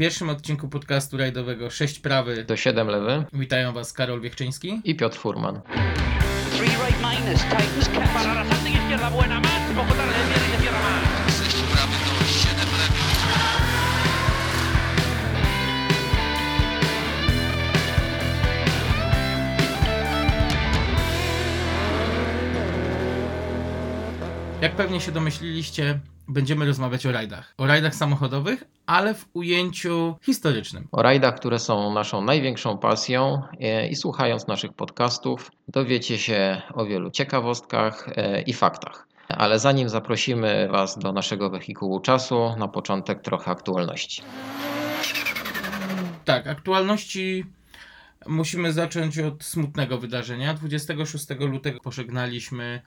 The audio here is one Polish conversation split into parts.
pierwszym odcinku podcastu rajdowego 6 prawy do 7 lewy witają Was Karol Wiechczyński i Piotr Furman. Three right minus, tightens Jak pewnie się domyśliliście, będziemy rozmawiać o rajdach. O rajdach samochodowych, ale w ujęciu historycznym. O rajdach, które są naszą największą pasją e, i słuchając naszych podcastów dowiecie się o wielu ciekawostkach e, i faktach. Ale zanim zaprosimy Was do naszego wehikułu czasu, na początek trochę aktualności. Tak, aktualności musimy zacząć od smutnego wydarzenia. 26 lutego pożegnaliśmy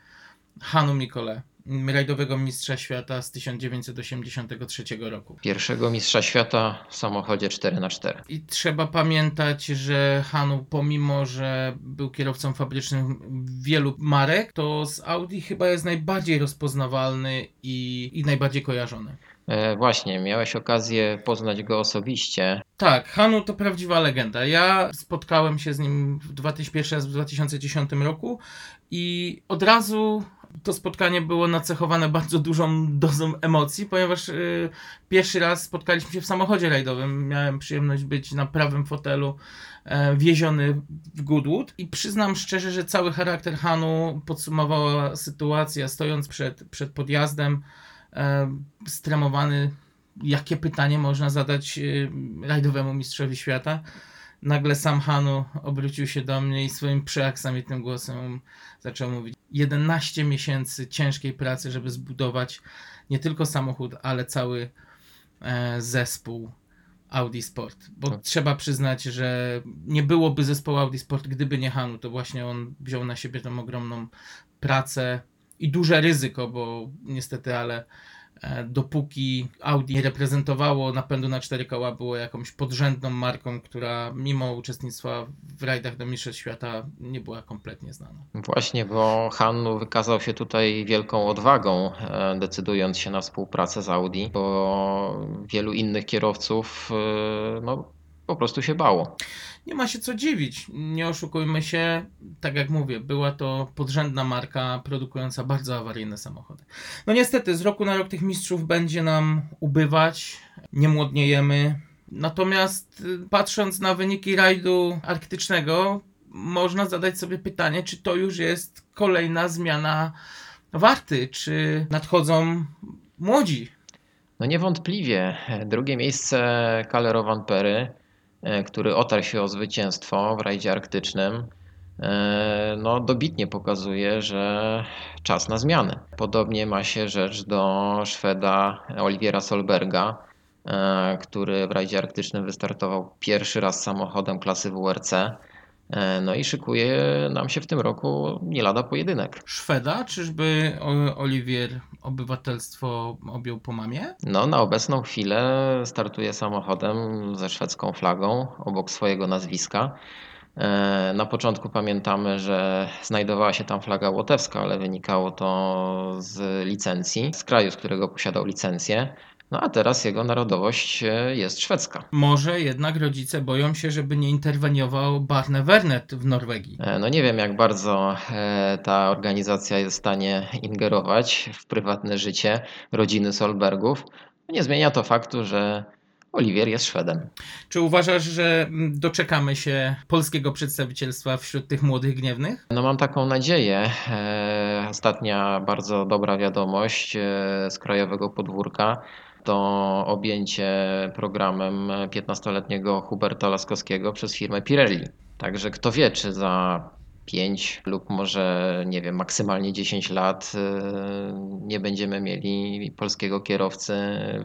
Hanu Mikole, rajdowego mistrza świata z 1983 roku. Pierwszego mistrza świata w samochodzie 4x4. I trzeba pamiętać, że Hanu, pomimo że był kierowcą fabrycznym wielu marek, to z Audi chyba jest najbardziej rozpoznawalny i, i najbardziej kojarzony. E, właśnie, miałeś okazję poznać go osobiście. Tak, Hanu to prawdziwa legenda. Ja spotkałem się z nim w 2000, pierwszy raz w 2010 roku i od razu to spotkanie było nacechowane bardzo dużą dozą emocji, ponieważ y, pierwszy raz spotkaliśmy się w samochodzie rajdowym. Miałem przyjemność być na prawym fotelu e, wieziony w Goodwood i przyznam szczerze, że cały charakter Hanu podsumowała sytuacja stojąc przed, przed podjazdem, e, stremowany, jakie pytanie można zadać y, rajdowemu mistrzowi świata. Nagle sam Hanu obrócił się do mnie i swoim przeaksamitnym głosem zaczął mówić 11 miesięcy ciężkiej pracy, żeby zbudować nie tylko samochód, ale cały e, zespół Audi Sport. Bo Tak. trzeba przyznać, że nie byłoby zespołu Audi Sport, gdyby nie Hanu. To właśnie on wziął na siebie tą ogromną pracę i duże ryzyko, bo niestety, ale dopóki Audi nie reprezentowało napędu na cztery koła, było jakąś podrzędną marką, która mimo uczestnictwa w rajdach do Mistrzostw Świata nie była kompletnie znana. Właśnie, bo Hannu wykazał się tutaj wielką odwagą, e, decydując się na współpracę z Audi, bo wielu innych kierowców e, no, po prostu się bało. Nie ma się co dziwić, nie oszukujmy się, tak jak mówię, była to podrzędna marka produkująca bardzo awaryjne samochody. No niestety, z roku na rok tych mistrzów będzie nam ubywać, nie młodniejemy. Natomiast y, patrząc na wyniki rajdu arktycznego, można zadać sobie pytanie, czy to już jest kolejna zmiana warty, czy nadchodzą młodzi. No niewątpliwie drugie miejsce Calero Van Pery, który otarł się o zwycięstwo w rajdzie arktycznym, e, no dobitnie pokazuje, że czas na zmiany. Podobnie ma się rzecz do Szweda Oliwiera Solberga, e, który w rajdzie arktycznym wystartował pierwszy raz samochodem klasy WRC. E, No i szykuje nam się w tym roku nie lada pojedynek. Szweda, czyżby Oliwier obywatelstwo objął po mamie? No, na obecną chwilę startuje samochodem ze szwedzką flagą obok swojego nazwiska. E, Na początku pamiętamy, że znajdowała się tam flaga łotewska, ale wynikało to z licencji, z kraju, z którego posiadał licencję. No a teraz jego narodowość e, jest szwedzka. Może jednak rodzice boją się, żeby nie interweniował Barne Wernet w Norwegii. E, No nie wiem, jak bardzo e, ta organizacja jest w stanie ingerować w prywatne życie rodziny Solbergów. Nie zmienia to faktu, że Oliwier jest Szwedem. Czy uważasz, że doczekamy się polskiego przedstawicielstwa wśród tych młodych gniewnych? No mam taką nadzieję. Ostatnia bardzo dobra wiadomość z krajowego podwórka to objęcie programem 15-letniego Huberta Laskowskiego przez firmę Pirelli. Także kto wie, czy za 5 lub może nie wiem, maksymalnie 10 lat e, nie będziemy mieli polskiego kierowcy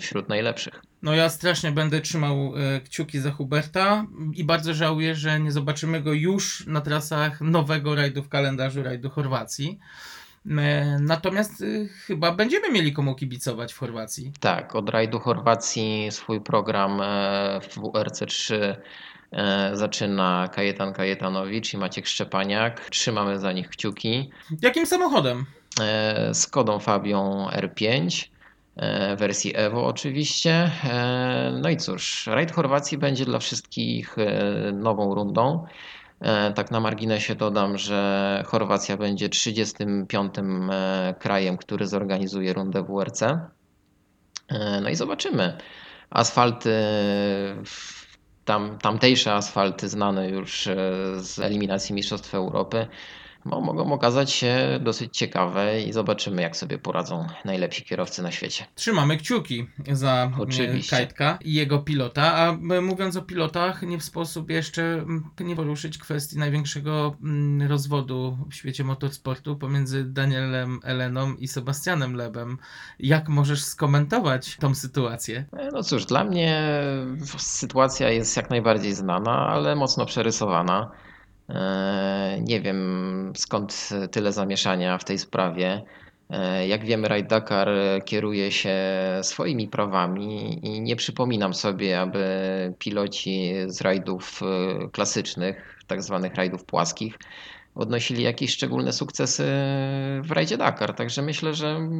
wśród najlepszych. No ja strasznie będę trzymał e, kciuki za Huberta i bardzo żałuję, że nie zobaczymy go już na trasach nowego rajdu w kalendarzu rajdu Chorwacji. E, Natomiast e, chyba będziemy mieli komu kibicować w Chorwacji. Tak, od rajdu Chorwacji swój program e, w WRC3 e, zaczyna Kajetan Kajetanowicz i Maciek Szczepaniak. Trzymamy za nich kciuki. Jakim samochodem? E, Skodą Fabią R5. e, wersji Evo oczywiście. No i cóż, rajd Chorwacji będzie dla wszystkich nową rundą. E, Tak na marginesie dodam, że Chorwacja będzie 35. e, krajem, który zorganizuje rundę WRC. E, No i zobaczymy. Asfalty, tam, tamtejsze asfalty znane już z eliminacji Mistrzostw Europy no, mogą okazać się dosyć ciekawe i zobaczymy, jak sobie poradzą najlepsi kierowcy na świecie. Trzymamy kciuki za e, Oczywiście. Kajtka i jego pilota, a mówiąc o pilotach, nie w sposób jeszcze nie poruszyć kwestii największego rozwodu w świecie motorsportu pomiędzy Danielem Eleną i Sebastianem Lebem. Jak możesz skomentować tą sytuację? E, No cóż, dla mnie sytuacja jest jak najbardziej znana, ale mocno przerysowana. E, Nie wiem skąd tyle zamieszania w tej sprawie. E, Jak wiemy, Raid Dakar kieruje się swoimi prawami i nie przypominam sobie, aby piloci z rajdów e, klasycznych, tak zwanych rajdów płaskich, odnosili jakieś szczególne sukcesy w rajdzie Dakar. Także myślę, że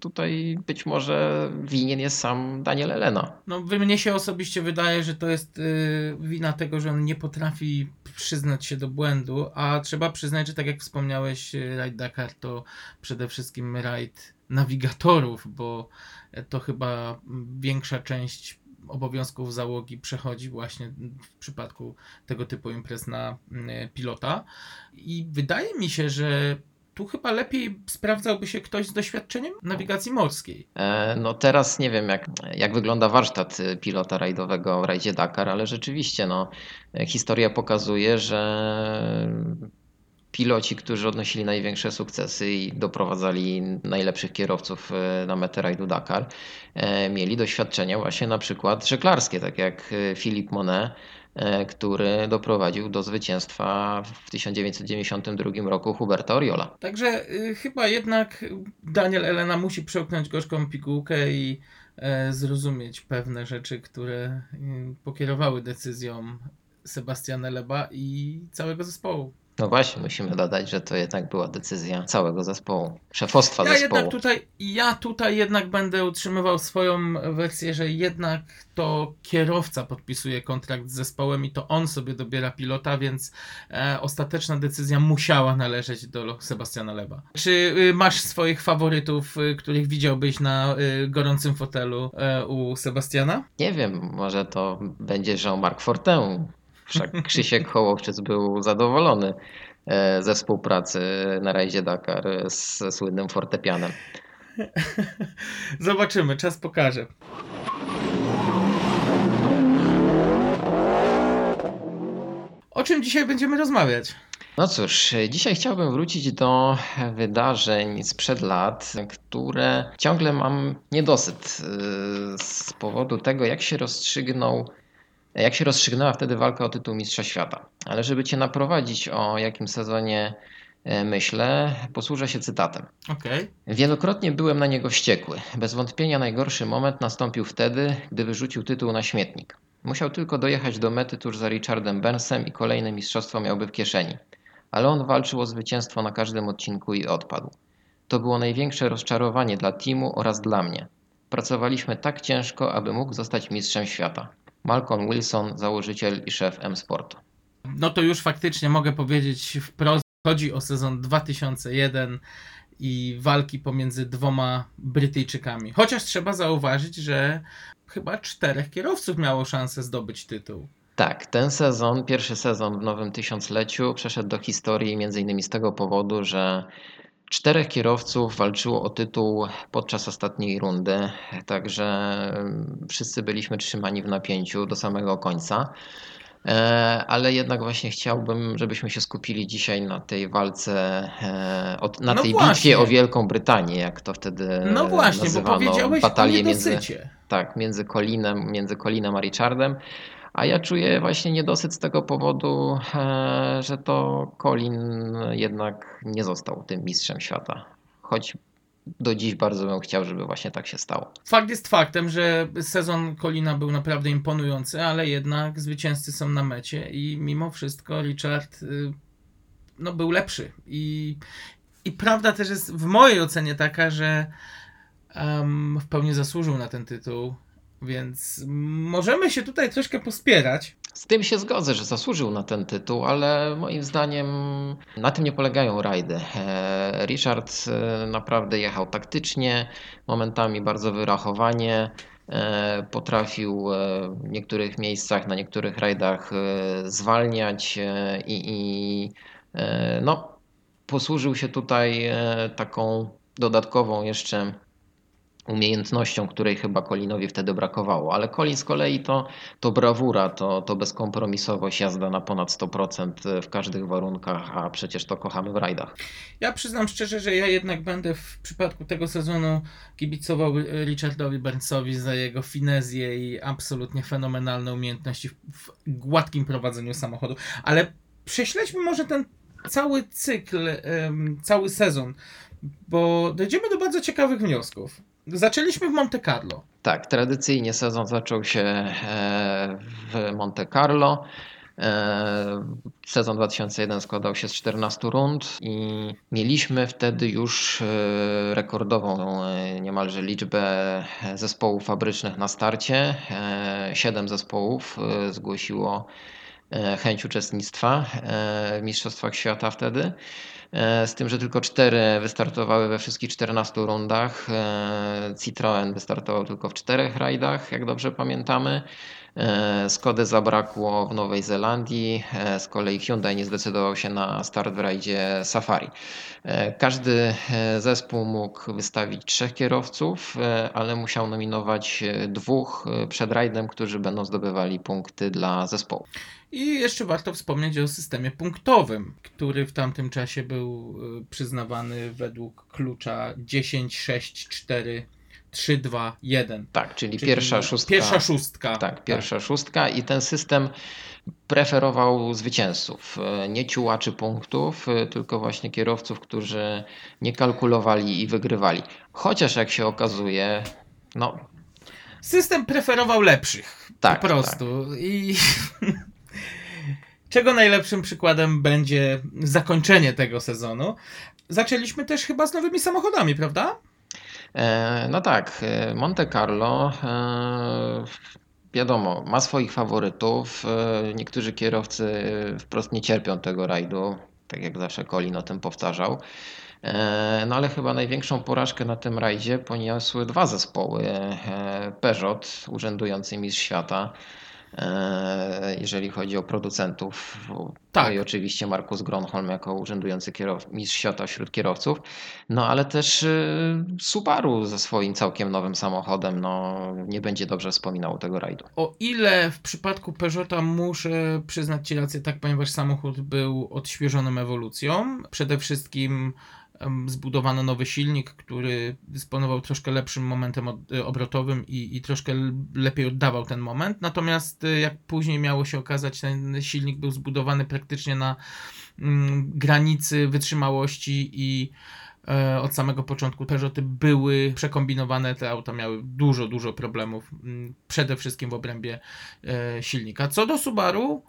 tutaj być może winien jest sam Daniel Elena. No, mnie się osobiście wydaje, że to jest y, wina tego, że on nie potrafi przyznać się do błędu, a trzeba przyznać, że tak jak wspomniałeś, y, Raid Dakar to przede wszystkim rajd nawigatorów, bo to chyba większa część obowiązków załogi przechodzi właśnie w przypadku tego typu imprez na y, pilota. I wydaje mi się, że tu chyba lepiej sprawdzałby się ktoś z doświadczeniem nawigacji morskiej. E, No teraz nie wiem, jak, jak wygląda warsztat y, pilota rajdowego w rajdzie Dakar, ale rzeczywiście no, e, historia pokazuje, że piloci, którzy odnosili największe sukcesy i doprowadzali najlepszych kierowców e, na metę rajdu Dakar, e, mieli doświadczenia właśnie na przykład żeglarskie, tak jak e, Philippe Monet, który doprowadził do zwycięstwa w 1992 roku Huberta Oriola. Także y, chyba jednak Daniel Elena musi przełknąć gorzką pigułkę i zrozumieć pewne rzeczy, które y, pokierowały decyzją Sebastiana Leba i całego zespołu. No właśnie, musimy dodać, że to jednak była decyzja całego zespołu, szefostwa Ja zespołu. jednak tutaj, ja tutaj jednak będę utrzymywał swoją wersję, że jednak to kierowca podpisuje kontrakt z zespołem i to on sobie dobiera pilota, więc e, ostateczna decyzja musiała należeć do Sebastiana Leba. Czy y, masz swoich faworytów, y, których widziałbyś na y, gorącym fotelu e, u Sebastiana? Nie wiem, może to będzie Jean-Marc Fortin. Wszak Krzysiek Hołowczyc był zadowolony e, ze współpracy na rajdzie Dakar z ze słynnym fortepianem. Zobaczymy, czas pokaże. O czym dzisiaj będziemy rozmawiać? No cóż, dzisiaj chciałbym wrócić do wydarzeń sprzed lat, które ciągle mam niedosyt yy, z powodu tego, jak się rozstrzygnął, jak się rozstrzygnęła wtedy walka o tytuł Mistrza Świata. Ale żeby Cię naprowadzić o jakim sezonie e, myślę, posłużę się cytatem. Okej. Wielokrotnie byłem na niego wściekły. Bez wątpienia najgorszy moment nastąpił wtedy, gdy wyrzucił tytuł na śmietnik. Musiał tylko dojechać do mety tuż za Richardem Burnsem i kolejne mistrzostwo miałby w kieszeni. Ale on walczył o zwycięstwo na każdym odcinku i odpadł. To było największe rozczarowanie dla teamu oraz dla mnie. Pracowaliśmy tak ciężko, aby mógł zostać mistrzem świata. Malcolm Wilson, założyciel i szef M-Sportu. No to już faktycznie mogę powiedzieć wprost. Chodzi o sezon 2001 i walki pomiędzy dwoma Brytyjczykami. Chociaż trzeba zauważyć, że chyba czterech kierowców miało szansę zdobyć tytuł. Tak, ten sezon, pierwszy sezon w nowym tysiącleciu przeszedł do historii m.in. z tego powodu, że czterech kierowców walczyło o tytuł podczas ostatniej rundy, także mm, wszyscy byliśmy trzymani w napięciu do samego końca. E, Ale jednak właśnie chciałbym, żebyśmy się skupili dzisiaj na tej walce, e, na No tej właśnie. bitwie o Wielką Brytanię, jak to wtedy No właśnie, bo nazywano, powiedziałeś o batalię między, tak, między Colinem, między Colinem a Richardem. A ja czuję właśnie niedosyt z tego powodu, e, że to Colin jednak nie został tym mistrzem świata. Choć do dziś bardzo bym chciał, żeby właśnie tak się stało. Fakt jest faktem, że sezon Colina był naprawdę imponujący, ale jednak zwycięzcy są na mecie i mimo wszystko Richard y, no, był lepszy. I, I prawda też jest w mojej ocenie taka, że em, w pełni zasłużył na ten tytuł, więc możemy się tutaj troszkę pospierać. Z tym się zgodzę, że zasłużył na ten tytuł, ale moim zdaniem na tym nie polegają rajdy. E, Richard e, naprawdę jechał taktycznie, momentami bardzo wyrachowanie. e, Potrafił w niektórych miejscach, na niektórych rajdach zwalniać i, i no, posłużył się tutaj taką dodatkową jeszcze umiejętnością, której chyba Colinowi wtedy brakowało. Ale Colin z kolei to, to brawura, to, to bezkompromisowość, jazda na ponad 100% w każdych warunkach, a przecież to kochamy w rajdach. Ja przyznam szczerze, że ja jednak będę w przypadku tego sezonu kibicował Richardowi Burnsowi za jego finezję i absolutnie fenomenalne umiejętności w, gładkim prowadzeniu samochodu. Ale prześledźmy może ten cały cykl, cały sezon, bo dojdziemy do bardzo ciekawych wniosków. Zaczęliśmy w Monte Carlo. Tak, tradycyjnie sezon zaczął się e, w Monte Carlo. E, Sezon 2001 składał się z 14 rund i mieliśmy wtedy już e, rekordową niemalże liczbę zespołów fabrycznych na starcie. Siedem zespołów zgłosiło chęć uczestnictwa w Mistrzostwach Świata wtedy. E, Z tym, że tylko cztery wystartowały we wszystkich 14 rundach. E, Citroen wystartował tylko w czterech rajdach, jak dobrze pamiętamy. E, Skody zabrakło w Nowej Zelandii, e, z kolei Hyundai nie zdecydował się na start w rajdzie Safari. E, Każdy e, zespół mógł wystawić trzech kierowców, e, ale musiał nominować e, dwóch e, przed rajdem, którzy będą zdobywali punkty dla zespołu. I jeszcze warto wspomnieć o systemie punktowym, który w tamtym czasie był przyznawany według klucza 10, 6, 4, 3, 2, 1. Tak, czyli, Czyli pierwsza szóstka. Pierwsza szóstka. Tak, pierwsza szóstka i ten system preferował zwycięzców, e, nie ciułaczy punktów, e, tylko właśnie kierowców, którzy nie kalkulowali i wygrywali. Chociaż jak się okazuje, no System preferował lepszych. Tak, Po prostu. I czego najlepszym przykładem będzie zakończenie tego sezonu. Zaczęliśmy też chyba z nowymi samochodami, prawda? E, No tak, e, Monte Carlo e, wiadomo, ma swoich faworytów. Niektórzy kierowcy wprost nie cierpią tego rajdu, tak jak zawsze Colin o tym powtarzał. No ale chyba największą porażkę na tym rajdzie poniosły dwa zespoły. Peugeot, urzędujący mistrz świata, jeżeli chodzi o producentów. Tak. No i oczywiście Markus Gronholm jako urzędujący kierow- mistrz świata wśród kierowców. No ale też y, Subaru ze swoim całkiem nowym samochodem no, nie będzie dobrze wspominał tego rajdu. O ile w przypadku Peugeota muszę przyznać Ci rację, tak, ponieważ samochód był odświeżonym ewolucją. Przede wszystkim zbudowano nowy silnik, który dysponował troszkę lepszym momentem y, obrotowym i, i troszkę lepiej oddawał ten moment. Natomiast y, jak później miało się okazać, ten silnik był zbudowany praktycznie na mm, granicy wytrzymałości i e, od samego początku Peugeoty były przekombinowane, te auta miały dużo, dużo problemów, mm, przede wszystkim w obrębie e, silnika. Co do Subaru,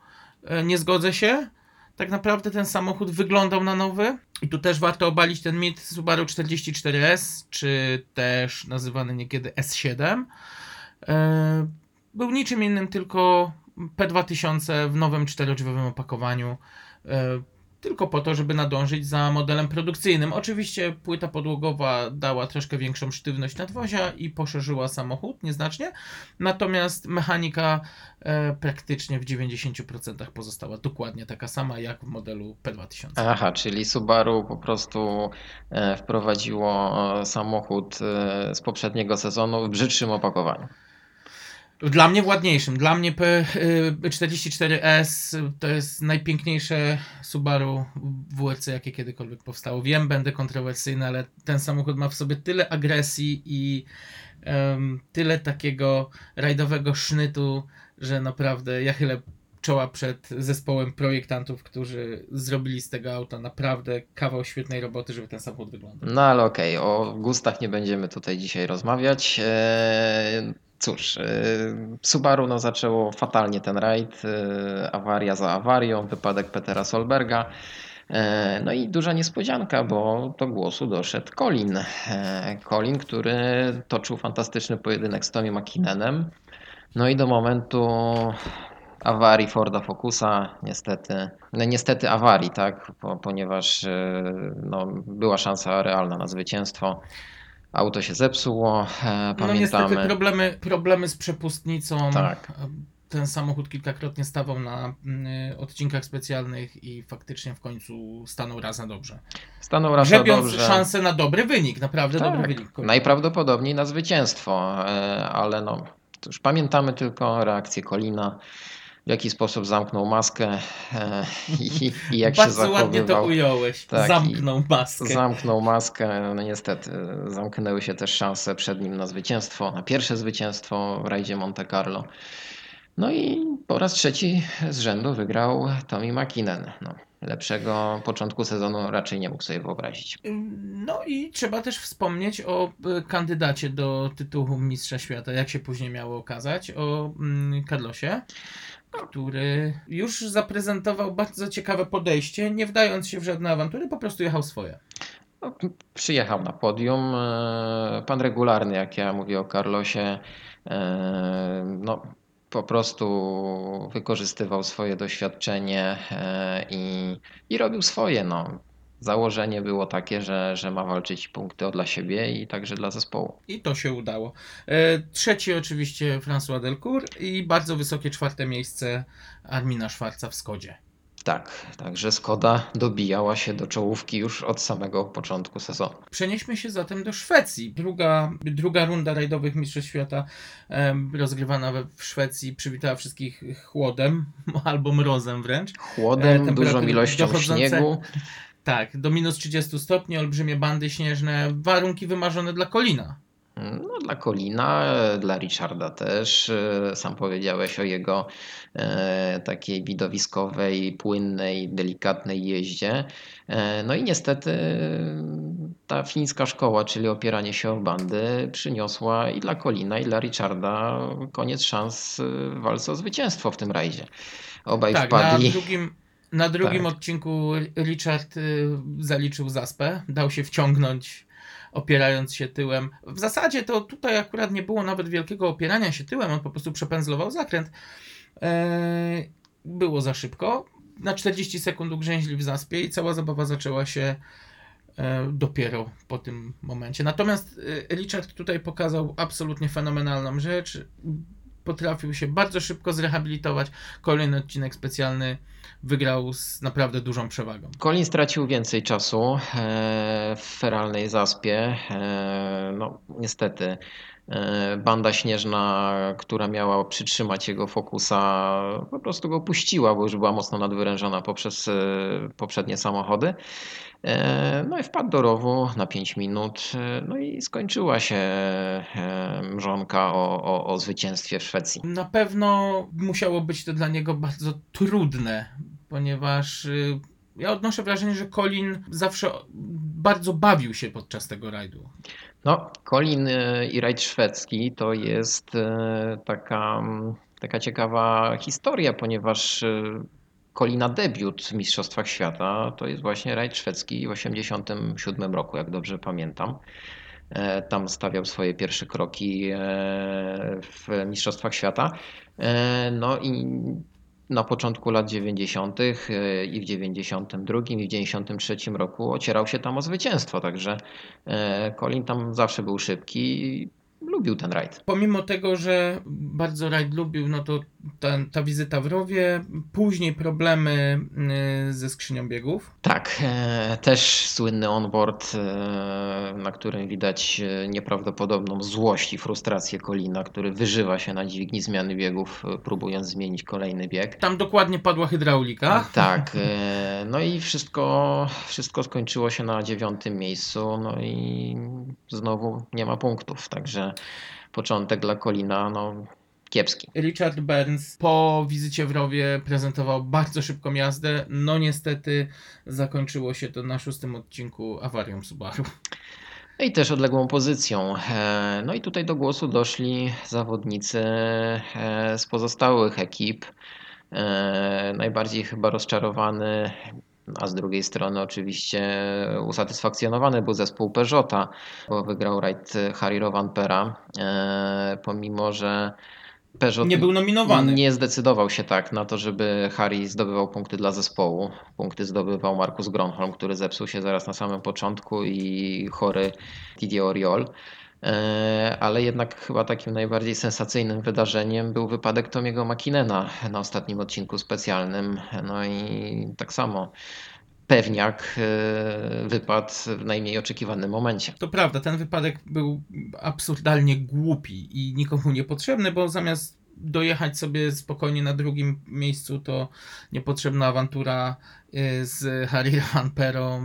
e, nie zgodzę się. Tak naprawdę ten samochód wyglądał na nowy i tu też warto obalić ten mit Subaru 44S, czy też nazywany niekiedy S7. E, Był niczym innym, tylko P2000 w nowym czterodrzwiowym opakowaniu. Tylko po to, żeby nadążyć za modelem produkcyjnym. Oczywiście płyta podłogowa dała troszkę większą sztywność nadwozia i poszerzyła samochód nieznacznie, natomiast mechanika e, praktycznie w 90% pozostała dokładnie taka sama jak w modelu P2000. Aha, czyli Subaru po prostu e, wprowadziło e, samochód e, z poprzedniego sezonu w brzydszym opakowaniu. Dla mnie ładniejszym. Dla mnie P44S to jest najpiękniejsze Subaru WRC, jakie kiedykolwiek powstało. Wiem, będę kontrowersyjny, ale ten samochód ma w sobie tyle agresji i em, tyle takiego rajdowego sznytu, że naprawdę ja chylę czoła przed zespołem projektantów, którzy zrobili z tego auta naprawdę kawał świetnej roboty, żeby ten samochód wyglądał. No ale okej, o gustach nie będziemy tutaj dzisiaj rozmawiać. E, Cóż, e, Subaru no, zaczęło fatalnie ten rajd, e, awaria za awarią, wypadek Petera Solberga. E, No i duża niespodzianka, bo do głosu doszedł Colin. Colin, który toczył fantastyczny pojedynek z Tommy McKinnonem. No i do momentu awarii Forda Focusa, niestety, no niestety awarii, tak, po, ponieważ no, była szansa realna na zwycięstwo. Auto się zepsuło, e, No niestety pamiętamy. problemy, problemy z przepustnicą. Tak. Ten samochód kilkakrotnie stawał na mm, odcinkach specjalnych i faktycznie w końcu stanął raz na dobrze. Stanął raz na Grzebiąc dobrze. szansę na dobry wynik, naprawdę dobry Tak, wynik. najprawdopodobniej na zwycięstwo, e, ale no, już pamiętamy tylko reakcję Kolina, w jaki sposób zamknął maskę e, i, i jak się Bardzo ładnie to zachowywał. ująłeś. Tak, Zamknął maskę. Zamknął maskę, no niestety zamknęły się też szanse przed nim na zwycięstwo, na pierwsze zwycięstwo w rajdzie Monte Carlo. No i po raz trzeci z rzędu wygrał Tommy McKinnon. No, lepszego początku sezonu raczej nie mógł sobie wyobrazić. No i trzeba też wspomnieć o y, kandydacie do tytułu Mistrza Świata, jak się później miało okazać, o mm, Carlosie, który już zaprezentował bardzo ciekawe podejście, nie wdając się w żadne awantury, po prostu jechał swoje. No, przyjechał na podium. e, Pan regularny, jak ja mówię o Carlosie, e, no, po prostu wykorzystywał swoje doświadczenie e, i, i robił swoje. No. Założenie było takie, że, że ma walczyć punkty dla siebie i także dla zespołu. I to się udało. E, Trzeci oczywiście François Delcourt i bardzo wysokie czwarte miejsce Armina Szwarca w Skodzie. Tak, także Skoda dobijała się do czołówki już od samego początku sezonu. Przenieśmy się zatem do Szwecji. Druga, druga runda rajdowych Mistrzostw Świata em, rozgrywana we, w Szwecji przywitała wszystkich chłodem albo mrozem wręcz. E, Chłodem, temperatury dużą ilością śniegu. Tak, do minus 30 stopni, olbrzymie bandy śnieżne, warunki wymarzone dla Kolina. No, dla Colina, e, dla Richarda też. Sam powiedziałeś o jego e, takiej widowiskowej, płynnej, delikatnej jeździe. E, no i niestety ta fińska szkoła, czyli opieranie się o bandy, przyniosła i dla Colina, i dla Richarda koniec szans w walce o zwycięstwo w tym rajdzie. Obaj Tak, na wpadli. drugim, na drugim Tak. odcinku Richard y, zaliczył zaspę, dał się wciągnąć opierając się tyłem. W zasadzie to tutaj akurat nie było nawet wielkiego opierania się tyłem, on po prostu przepędzlował zakręt. E, było za szybko. Na 40 sekund ugrzęźli w zaspie i cała zabawa zaczęła się e, dopiero po tym momencie. Natomiast e, Richard tutaj pokazał absolutnie fenomenalną rzecz. Potrafił się bardzo szybko zrehabilitować. Kolejny odcinek specjalny wygrał z naprawdę dużą przewagą. Colin stracił więcej czasu e, w feralnej zaspie. E, No, niestety. E, Banda śnieżna, która miała przytrzymać jego fokusa, po prostu go puściła, bo już była mocno nadwyrężona poprzez e, poprzednie samochody. E, No i wpadł do rowu na 5 minut. No i skończyła się mrzonka o, o, o zwycięstwie w Szwecji. Na pewno musiało być to dla niego bardzo trudne, ponieważ y, ja odnoszę wrażenie, że Colin zawsze bardzo bawił się podczas tego rajdu. No, Colin e, i rajd szwedzki to jest e, taka, taka ciekawa historia, ponieważ e, Colina debiut w Mistrzostwach Świata to jest właśnie rajd szwedzki w 1987 roku, jak dobrze pamiętam. E, Tam stawiał swoje pierwsze kroki e, w Mistrzostwach Świata. E, No i na początku lat 90. e, i w 92 i w 93 roku ocierał się tam o zwycięstwo, także e, Colin tam zawsze był szybki lubił ten rajd. Pomimo tego, że bardzo rajd lubił, no to ta, ta wizyta w rowie, później problemy y, ze skrzynią biegów. Tak, e, też słynny onboard, e, na którym widać e, nieprawdopodobną złość i frustrację Colina, który wyżywa się na dźwigni zmiany biegów, próbując zmienić kolejny bieg. Tam dokładnie padła hydraulika. Tak, no i wszystko, wszystko skończyło się na dziewiątym miejscu, no i znowu nie ma punktów, także początek dla Colina, no kiepski. Richard Burns po wizycie w rowie prezentował bardzo szybką jazdę. No niestety zakończyło się to na szóstym odcinku awarią Subaru. No i też odległą pozycją. E, No i tutaj do głosu doszli zawodnicy e, z pozostałych ekip. E, Najbardziej chyba rozczarowany A z drugiej strony oczywiście usatysfakcjonowany był zespół Peugeota, bo wygrał rajd Harry Rovanpera, e, pomimo że Peugeot Nie był nominowany. nie zdecydował się tak na to, żeby Harry zdobywał punkty dla zespołu. Punkty zdobywał Markus Gronholm, który zepsuł się zaraz na samym początku i chory Didier Oriol. E, Ale jednak chyba takim najbardziej sensacyjnym wydarzeniem był wypadek Tomiego Makinena na ostatnim odcinku specjalnym. No i tak samo pewniak e, wypadł w najmniej oczekiwanym momencie. To prawda, ten wypadek był absurdalnie głupi i nikomu niepotrzebny, bo zamiast dojechać sobie spokojnie na drugim miejscu, to niepotrzebna awantura y, z Harry Ramperą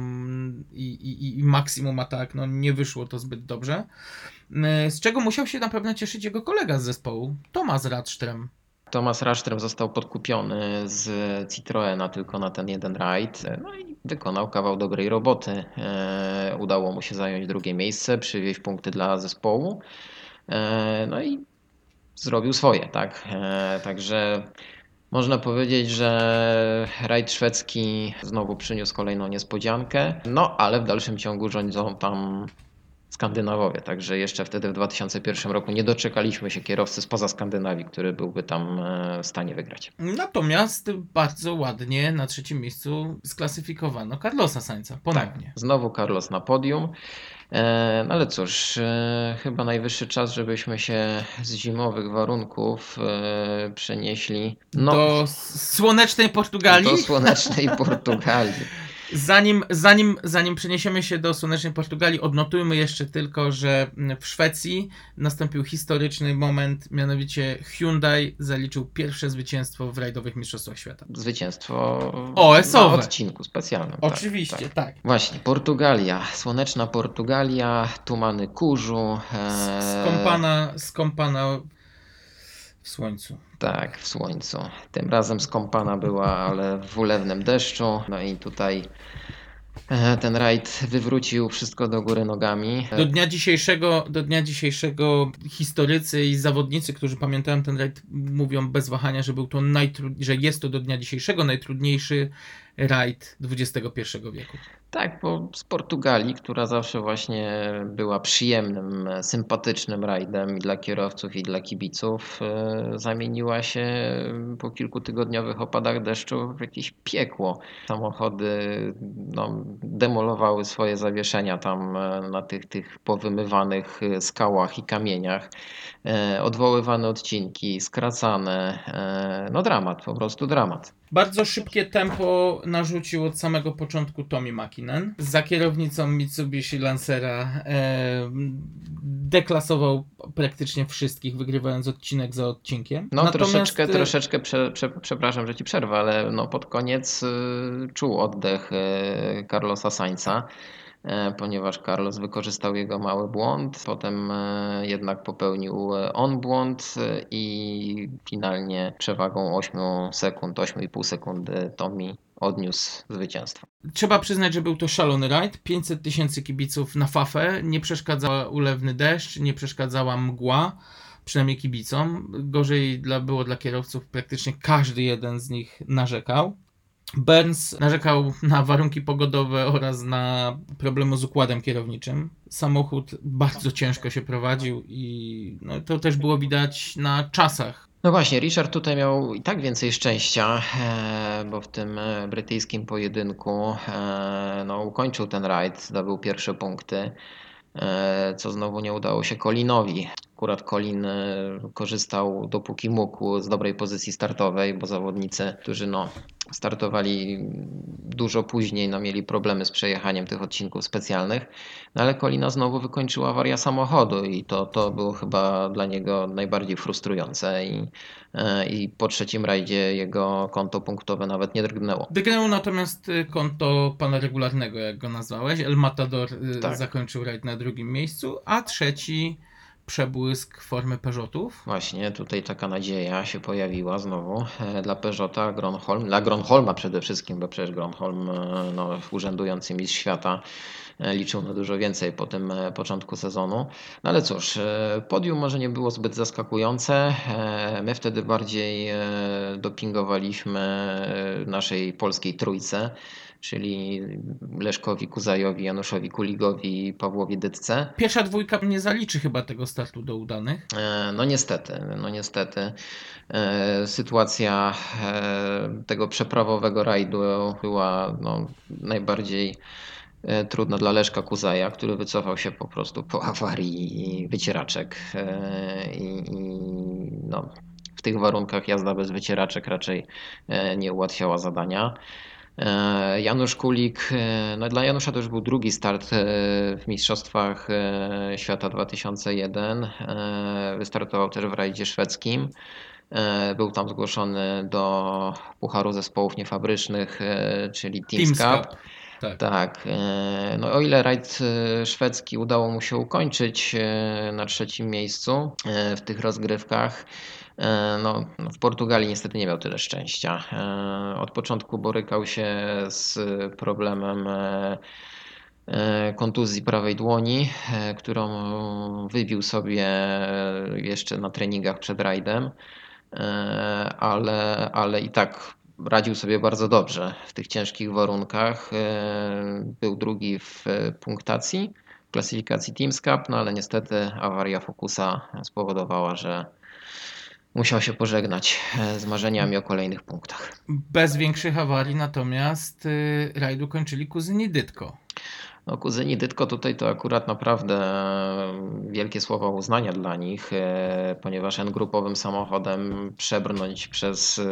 i, i, i maksimum atak, no nie wyszło to zbyt dobrze. Y, Z czego musiał się na pewno cieszyć jego kolega z zespołu, Tomasz Radström. Thomas Rashtrem został podkupiony z Citroena tylko na ten jeden rajd. No i wykonał kawał dobrej roboty. E, Udało mu się zająć drugie miejsce, przywieźć punkty dla zespołu. E, No i zrobił swoje, tak? E, Także można powiedzieć, że rajd szwedzki znowu przyniósł kolejną niespodziankę. No ale w dalszym ciągu rządzą tam Skandynawowie, także jeszcze wtedy w 2001 roku nie doczekaliśmy się kierowcy spoza Skandynawii, który byłby tam e, w stanie wygrać. Natomiast bardzo ładnie na trzecim miejscu sklasyfikowano Carlosa Sainza ponownie. Znowu Carlos na podium. E, No ale cóż, e, chyba najwyższy czas, żebyśmy się z zimowych warunków e, przenieśli no, Do słonecznej Portugalii. do słonecznej Portugalii. Zanim, zanim, zanim przeniesiemy się do słonecznej Portugalii, odnotujmy jeszcze tylko, że w Szwecji nastąpił historyczny moment, mianowicie Hyundai zaliczył pierwsze zwycięstwo w rajdowych Mistrzostwach Świata. Zwycięstwo OS-owe. na odcinku specjalnym. tak, Oczywiście, tak. tak. Właśnie, Portugalia, słoneczna Portugalia, tumany kurzu. e, Skąpana, skąpana w słońcu. Tak, w słońcu. Tym razem skąpana była, ale w ulewnym deszczu. No i tutaj e, ten rajd wywrócił wszystko do góry nogami. Do dnia dzisiejszego, do dnia dzisiejszego historycy i zawodnicy, którzy pamiętają ten rajd, mówią bez wahania, że był to najtrud... że jest to do dnia dzisiejszego najtrudniejszy rajd XXI wieku. Tak, bo z Portugalii, która zawsze właśnie była przyjemnym, sympatycznym rajdem i dla kierowców, i dla kibiców, e, zamieniła się po kilkutygodniowych opadach deszczu w jakieś piekło. Samochody no, demolowały swoje zawieszenia tam e, na tych, tych powymywanych e, skałach i kamieniach. Odwoływane odcinki, skracane. No dramat, po prostu dramat. Bardzo szybkie tempo narzucił od samego początku Tommy Makinen. Za kierownicą Mitsubishi Lancera e, deklasował praktycznie wszystkich, wygrywając odcinek za odcinkiem. No Natomiast, troszeczkę, e, troszeczkę prze, prze, przepraszam, że ci przerwę, ale no pod koniec y, czuł oddech y, Carlosa Sainza, y, ponieważ Carlos wykorzystał jego mały błąd, potem y, jednak popełnił y, on błąd i finalnie przewagą 8 sekund, 8,5 sekundy Tommy odniósł zwycięstwo. Trzeba przyznać, że był to szalony rajd. 500 tysięcy kibiców na fafę. Nie przeszkadzała ulewny deszcz, nie przeszkadzała mgła, przynajmniej kibicom. Gorzej dla, było dla kierowców. Praktycznie każdy jeden z nich narzekał. Burns narzekał na warunki pogodowe oraz na problemy z układem kierowniczym. Samochód bardzo ciężko się prowadził i no, to też było widać na czasach. No właśnie, Richard tutaj miał i tak więcej szczęścia, e, bo w tym e, brytyjskim pojedynku e, no, ukończył ten rajd, zdobył pierwsze punkty, co znowu nie udało się Colinowi. Akurat Colin e, korzystał dopóki mógł z dobrej pozycji startowej, bo zawodnicy, którzy no, startowali dużo później, no, mieli problemy z przejechaniem tych odcinków specjalnych. No ale Kolina znowu wykończyła awaria samochodu i to, to było chyba dla niego najbardziej frustrujące i, e, i po trzecim rajdzie jego konto punktowe nawet nie drgnęło. Drgnęło natomiast y, konto pana regularnego, jak go nazwałeś. El Matador y, Tak. zakończył rajd na drugim miejscu, a trzeci przebłysk formy Peugeotów. Właśnie tutaj taka nadzieja się pojawiła znowu e, dla Peugeota, Gronholm, dla Gronholma przede wszystkim, bo przecież Gronholm, e, no, urzędujący mistrz świata, e, liczył na dużo więcej po tym e, początku sezonu. No ale cóż, e, podium może nie było zbyt zaskakujące. E, My wtedy bardziej e, dopingowaliśmy e, naszej polskiej trójce. czyli Leszkowi Kuzajowi, Januszowi Kuligowi i Pawłowi Dytce. Pierwsza dwójka nie zaliczy chyba tego startu do udanych. E, No niestety, no niestety. E, Sytuacja e, tego przeprawowego rajdu była no, najbardziej e, trudna dla Leszka Kuzaja, który wycofał się po prostu po awarii wycieraczek e, i, i no, w tych warunkach jazda bez wycieraczek raczej e, nie ułatwiała zadania. Janusz Kulik, no dla Janusza to już był drugi start w Mistrzostwach Świata 2001. E, Wystartował też w rajdzie szwedzkim. Był tam zgłoszony do Pucharu Zespołów Niefabrycznych, czyli Teams Cup. Cup. Tak. Tak, e, no o ile rajd e, szwedzki udało mu się ukończyć e, na trzecim miejscu w tych rozgrywkach, e, no w Portugalii niestety nie miał tyle szczęścia. Od początku borykał się z problemem kontuzji prawej dłoni, którą wybił sobie jeszcze na treningach przed rajdem, ale, ale i tak radził sobie bardzo dobrze w tych ciężkich warunkach. E, Był drugi w punktacji w klasyfikacji Teams Cup, no ale niestety awaria Focusa spowodowała, że musiał się pożegnać e, z marzeniami o kolejnych punktach. Bez większych awarii natomiast rajdu kończyli kuzyni Dytko. No, kuzyni Dytko tutaj to akurat naprawdę wielkie słowa uznania dla nich, e, ponieważ N-grupowym samochodem przebrnąć przez e,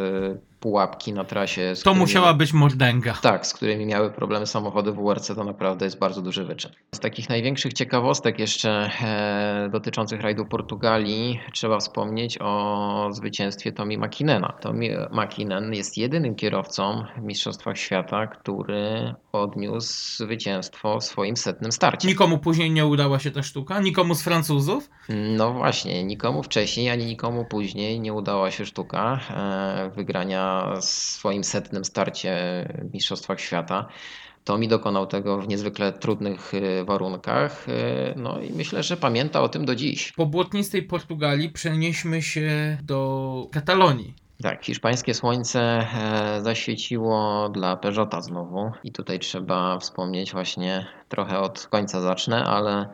pułapki na trasie. To którymi- musiała być mordęga. Tak, z którymi miały problemy samochody WRC, to naprawdę jest bardzo duży wyczyn. Z takich największych ciekawostek jeszcze e, dotyczących rajdu Portugalii trzeba wspomnieć o zwycięstwie Tomi Makinena. Tomi Makinen jest jedynym kierowcą w Mistrzostwach Świata, który odniósł zwycięstwo w swoim setnym starcie. Nikomu później nie udała się ta sztuka, nikomu z Francuzów. No właśnie, nikomu wcześniej, ani nikomu później nie udała się sztuka e, wygrania w swoim setnym starcie w Mistrzostwach Świata. Tomi dokonał tego w niezwykle trudnych e, warunkach, e, no i myślę, że pamięta o tym do dziś. Po błotnistej Portugalii przenieśmy się do Katalonii. Tak, hiszpańskie słońce e, zaświeciło dla Peugeota znowu i tutaj trzeba wspomnieć właśnie, trochę od końca zacznę, ale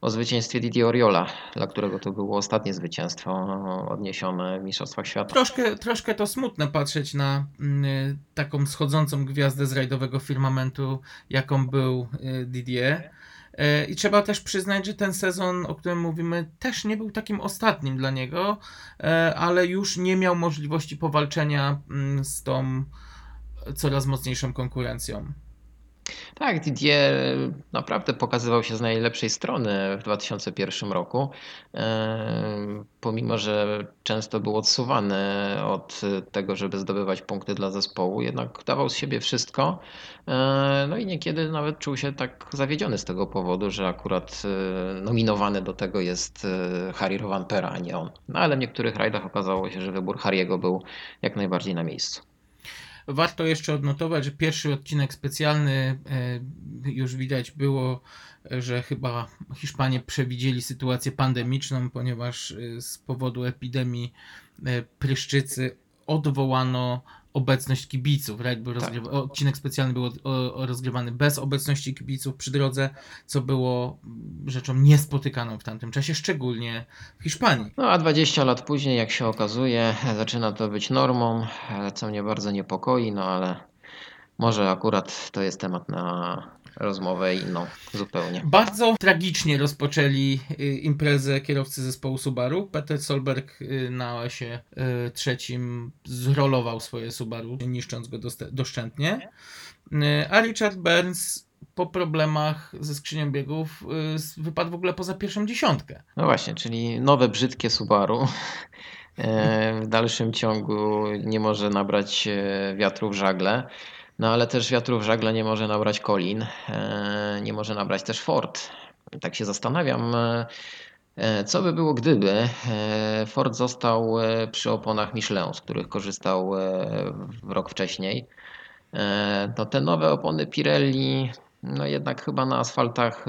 o zwycięstwie Didi Oriola, dla którego to było ostatnie zwycięstwo odniesione w Mistrzostwach Świata. Troszkę, troszkę to smutne patrzeć na mm, taką schodzącą gwiazdę z rajdowego firmamentu, jaką był y, Didier. E, I trzeba też przyznać, że ten sezon, o którym mówimy, też nie był takim ostatnim dla niego, e, ale już nie miał możliwości powalczenia mm, z tą coraz mocniejszą konkurencją. Tak, Didier naprawdę pokazywał się z najlepszej strony w 2001 roku. E, Pomimo, że często był odsuwany od tego, żeby zdobywać punkty dla zespołu, jednak dawał z siebie wszystko. E, No i niekiedy nawet czuł się tak zawiedziony z tego powodu, że akurat e, nominowany do tego jest Harry Rovanpera, a nie on. No ale w niektórych rajdach okazało się, że wybór Harry'ego był jak najbardziej na miejscu. Warto jeszcze odnotować, że pierwszy odcinek specjalny e, już widać było, że chyba Hiszpanie przewidzieli sytuację pandemiczną, ponieważ e, z powodu epidemii e, pryszczycy odwołano obecność kibiców. Rajd był rozgrywa- Odcinek specjalny był rozgrywany bez obecności kibiców przy drodze, co było mm, rzeczą niespotykaną w tamtym czasie, szczególnie w Hiszpanii. No a 20 lat później, jak się okazuje, zaczyna to być normą, co mnie bardzo niepokoi, no ale może akurat to jest temat na rozmowę inną zupełnie. Bardzo tragicznie rozpoczęli y, imprezę kierowcy zespołu Subaru. Peter Solberg y, na OS-ie y, trzecim zrolował swoje Subaru, niszcząc go doszczętnie. A Richard Burns po problemach ze skrzynią biegów wypadł w ogóle poza pierwszą dziesiątkę. No właśnie, czyli nowe brzydkie Subaru e, w dalszym ciągu nie może nabrać e, wiatru w żagle. No ale też wiatru w żagle nie może nabrać Colin, e, nie może nabrać też Ford. Tak się zastanawiam, e, e, co by było gdyby Ford został przy oponach Michelin, z których korzystał rok wcześniej. To te nowe opony Pirelli no jednak chyba na asfaltach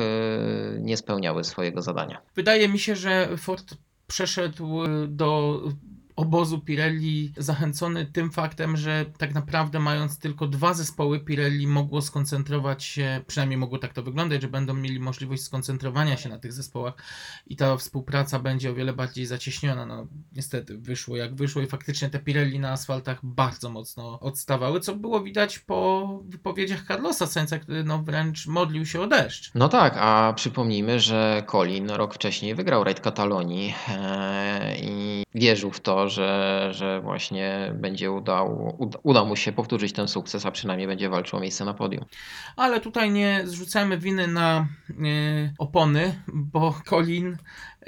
nie spełniały swojego zadania. Wydaje mi się, że Ford przeszedł do obozu Pirelli zachęcony tym faktem, że tak naprawdę mając tylko dwa zespoły, Pirelli mogło skoncentrować się, przynajmniej mogło tak to wyglądać, że będą mieli możliwość skoncentrowania się na tych zespołach i ta współpraca będzie o wiele bardziej zacieśniona. No, niestety wyszło jak wyszło i faktycznie te Pirelli na asfaltach bardzo mocno odstawały, co było widać po wypowiedziach Carlosa Sainza, który no wręcz modlił się o deszcz. No tak, a przypomnijmy, że Colin rok wcześniej wygrał rajd Katalonii e, i wierzył w to, że, że właśnie będzie udał, uda, uda mu się powtórzyć ten sukces, a przynajmniej będzie walczył o miejsce na podium. Ale tutaj nie zrzucajmy winy na y, opony, bo Colin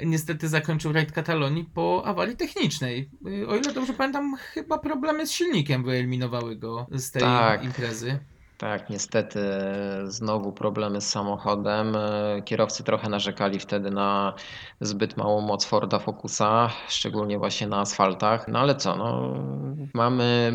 niestety zakończył rajd Katalonii po awarii technicznej. Y, o ile dobrze pamiętam, chyba problemy z silnikiem wyeliminowały go z tej Tak. imprezy. Tak, niestety znowu problemy z samochodem. E, Kierowcy trochę narzekali wtedy na zbyt małą moc Forda Focusa, szczególnie właśnie na asfaltach. No ale co, no, mamy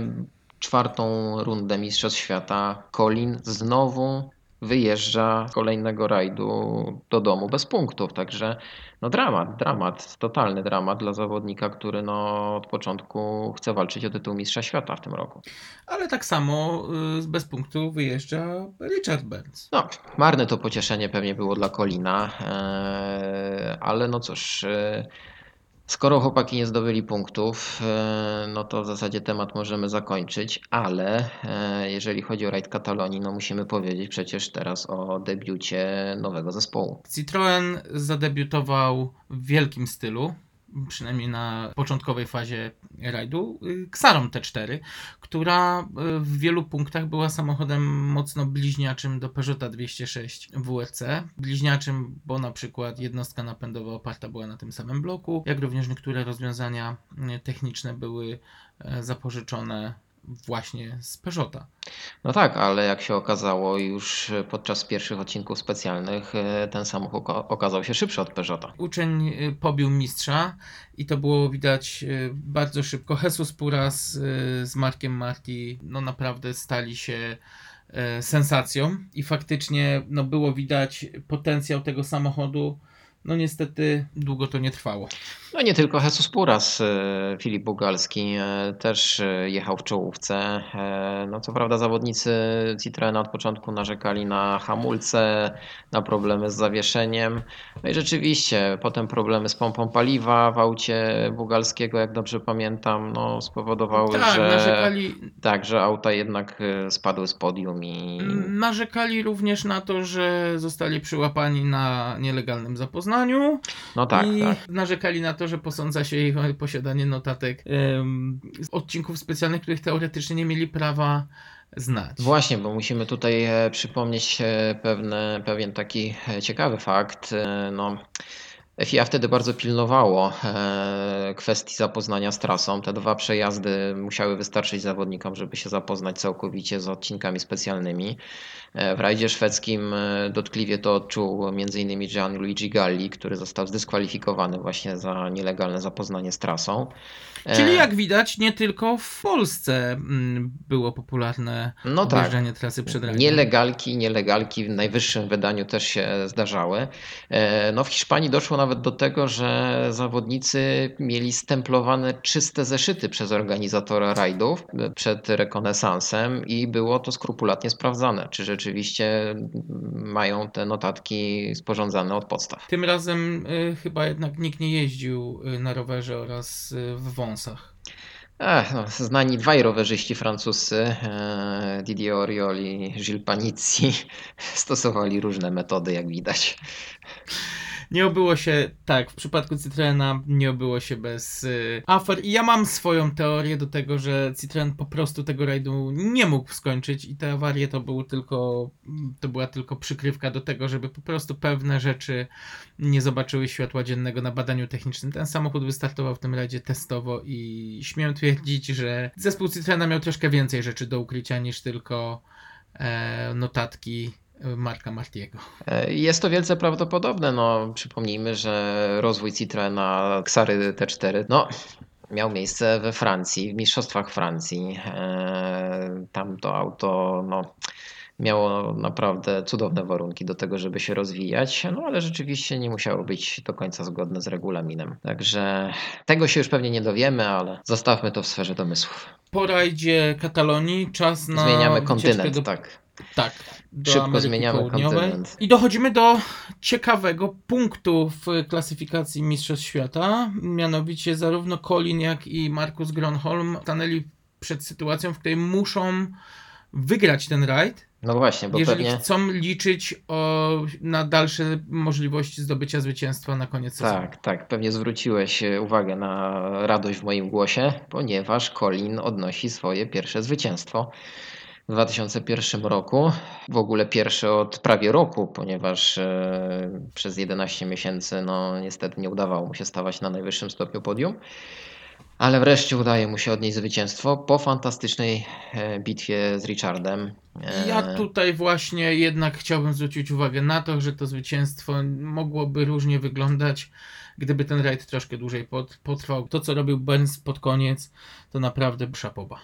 czwartą rundę Mistrzostw Świata. Colin znowu wyjeżdża z kolejnego rajdu do domu bez punktów, także no dramat, dramat, totalny dramat dla zawodnika, który no od początku chce walczyć o tytuł Mistrza Świata w tym roku. Ale tak samo y, bez punktu wyjeżdża Richard Burns. No, marne to pocieszenie pewnie było dla Kolina, e, ale no cóż, e, skoro chłopaki nie zdobyli punktów, e, no to w zasadzie temat możemy zakończyć, ale e, jeżeli chodzi o rajd Katalonii, no musimy powiedzieć przecież teraz o debiucie nowego zespołu. Citroen zadebiutował w wielkim stylu, przynajmniej na początkowej fazie rajdu, y, Xarą T4, która y, w wielu punktach była samochodem mocno bliźniaczym do Peugeota 206 WRC. Bliźniaczym, bo na przykład jednostka napędowa oparta była na tym samym bloku, jak również niektóre rozwiązania y, techniczne były e, zapożyczone właśnie z Peugeota. No tak, ale jak się okazało już podczas pierwszych odcinków specjalnych, e, ten samochód oka- okazał się szybszy od Peugeota. uczeń y, pobił mistrza i to było widać y, bardzo szybko. Jesus Puras y, z Markiem Marti no naprawdę stali się sensacją i faktycznie no było widać potencjał tego samochodu. No niestety długo to nie trwało. No nie tylko Jesus Puras, e, Filip Bugalski e, też e, jechał w czołówce. No co prawda zawodnicy Citroena od początku narzekali na hamulce, na problemy z zawieszeniem. No i rzeczywiście potem problemy z pompą paliwa w aucie Bugalskiego, jak dobrze pamiętam, no spowodowały, tak, że narzekali, tak, że auta jednak spadły z podium i narzekali również na to, że zostali przyłapani na nielegalnym zapoznaniu. no tak, I tak. narzekali na to, że posądza się ich o posiadanie notatek z odcinków specjalnych, których teoretycznie nie mieli prawa znać. Właśnie, bo musimy tutaj e, przypomnieć e, pewne, pewien taki e, ciekawy fakt. No, FIA wtedy bardzo pilnowało e, kwestii zapoznania z trasą. Te dwa przejazdy musiały wystarczyć zawodnikom, żeby się zapoznać całkowicie z odcinkami specjalnymi. E, W rajdzie szwedzkim e, dotkliwie to odczuł m.in. Gianluigi Galli, który został zdyskwalifikowany właśnie za nielegalne zapoznanie z trasą. E, Czyli jak widać, nie tylko w Polsce mm, było popularne no tak. objeżdżanie trasy przed rajdem. Nielegalki nielegalki w najwyższym wydaniu też się zdarzały. E, No w Hiszpanii doszło nawet do tego, że zawodnicy mieli stemplowane czyste zeszyty przez organizatora rajdów e, przed rekonesansem i było to skrupulatnie sprawdzane, czy rzeczywiście mają te notatki sporządzane od podstaw. Tym razem y, chyba jednak nikt nie jeździł na rowerze oraz w wąsach. Ech, no, znani dwaj rowerzyści francuscy, e, Didier Oriol i Gilles Panizzi, stosowali różne metody, jak widać. Nie obyło się, tak, w przypadku Citroena nie obyło się bez y, afer. I ja mam swoją teorię do tego, że Citroen po prostu tego rajdu nie mógł skończyć i te awarie to, był tylko, to była tylko przykrywka do tego, żeby po prostu pewne rzeczy nie zobaczyły światła dziennego na badaniu technicznym. Ten samochód wystartował w tym rajdzie testowo i śmiem twierdzić, że zespół Citroena miał troszkę więcej rzeczy do ukrycia niż tylko e, notatki Marka Martiego. E, Jest to wielce prawdopodobne. No, przypomnijmy, że rozwój Citroena Xary T4 no, miał miejsce we Francji, w Mistrzostwach Francji. E, Tam to auto no, miało naprawdę cudowne warunki do tego, żeby się rozwijać, no ale rzeczywiście nie musiało być do końca zgodne z regulaminem. Także tego się już pewnie nie dowiemy, ale zostawmy to w sferze domysłów. Po rajdzie Katalonii czas na Zmieniamy kontynent, do, tak. Tak, do Szybko Ameryki zmieniamy Południowej. kontynent. I dochodzimy do ciekawego punktu w klasyfikacji Mistrzostw Świata. Mianowicie zarówno Colin, jak i Markus Gronholm stanęli przed sytuacją, w której muszą wygrać ten rajd, No właśnie, bo jeżeli pewnie... chcą liczyć o, na dalsze możliwości zdobycia zwycięstwa na koniec sezonu. Tak, tak. Pewnie zwróciłeś e, uwagę na radość w moim głosie, ponieważ Colin odnosi swoje pierwsze zwycięstwo w 2001 roku. W ogóle pierwsze od prawie roku, ponieważ e, przez 11 miesięcy no niestety nie udawało mu się stawać na najwyższym stopniu podium. Ale wreszcie udaje mu się odnieść zwycięstwo po fantastycznej e, bitwie z Richardem. E, Ja tutaj właśnie jednak chciałbym zwrócić uwagę na to, że to zwycięstwo mogłoby różnie wyglądać, gdyby ten rajd troszkę dłużej pot- potrwał. To, co robił Burns pod koniec, to naprawdę szapoba.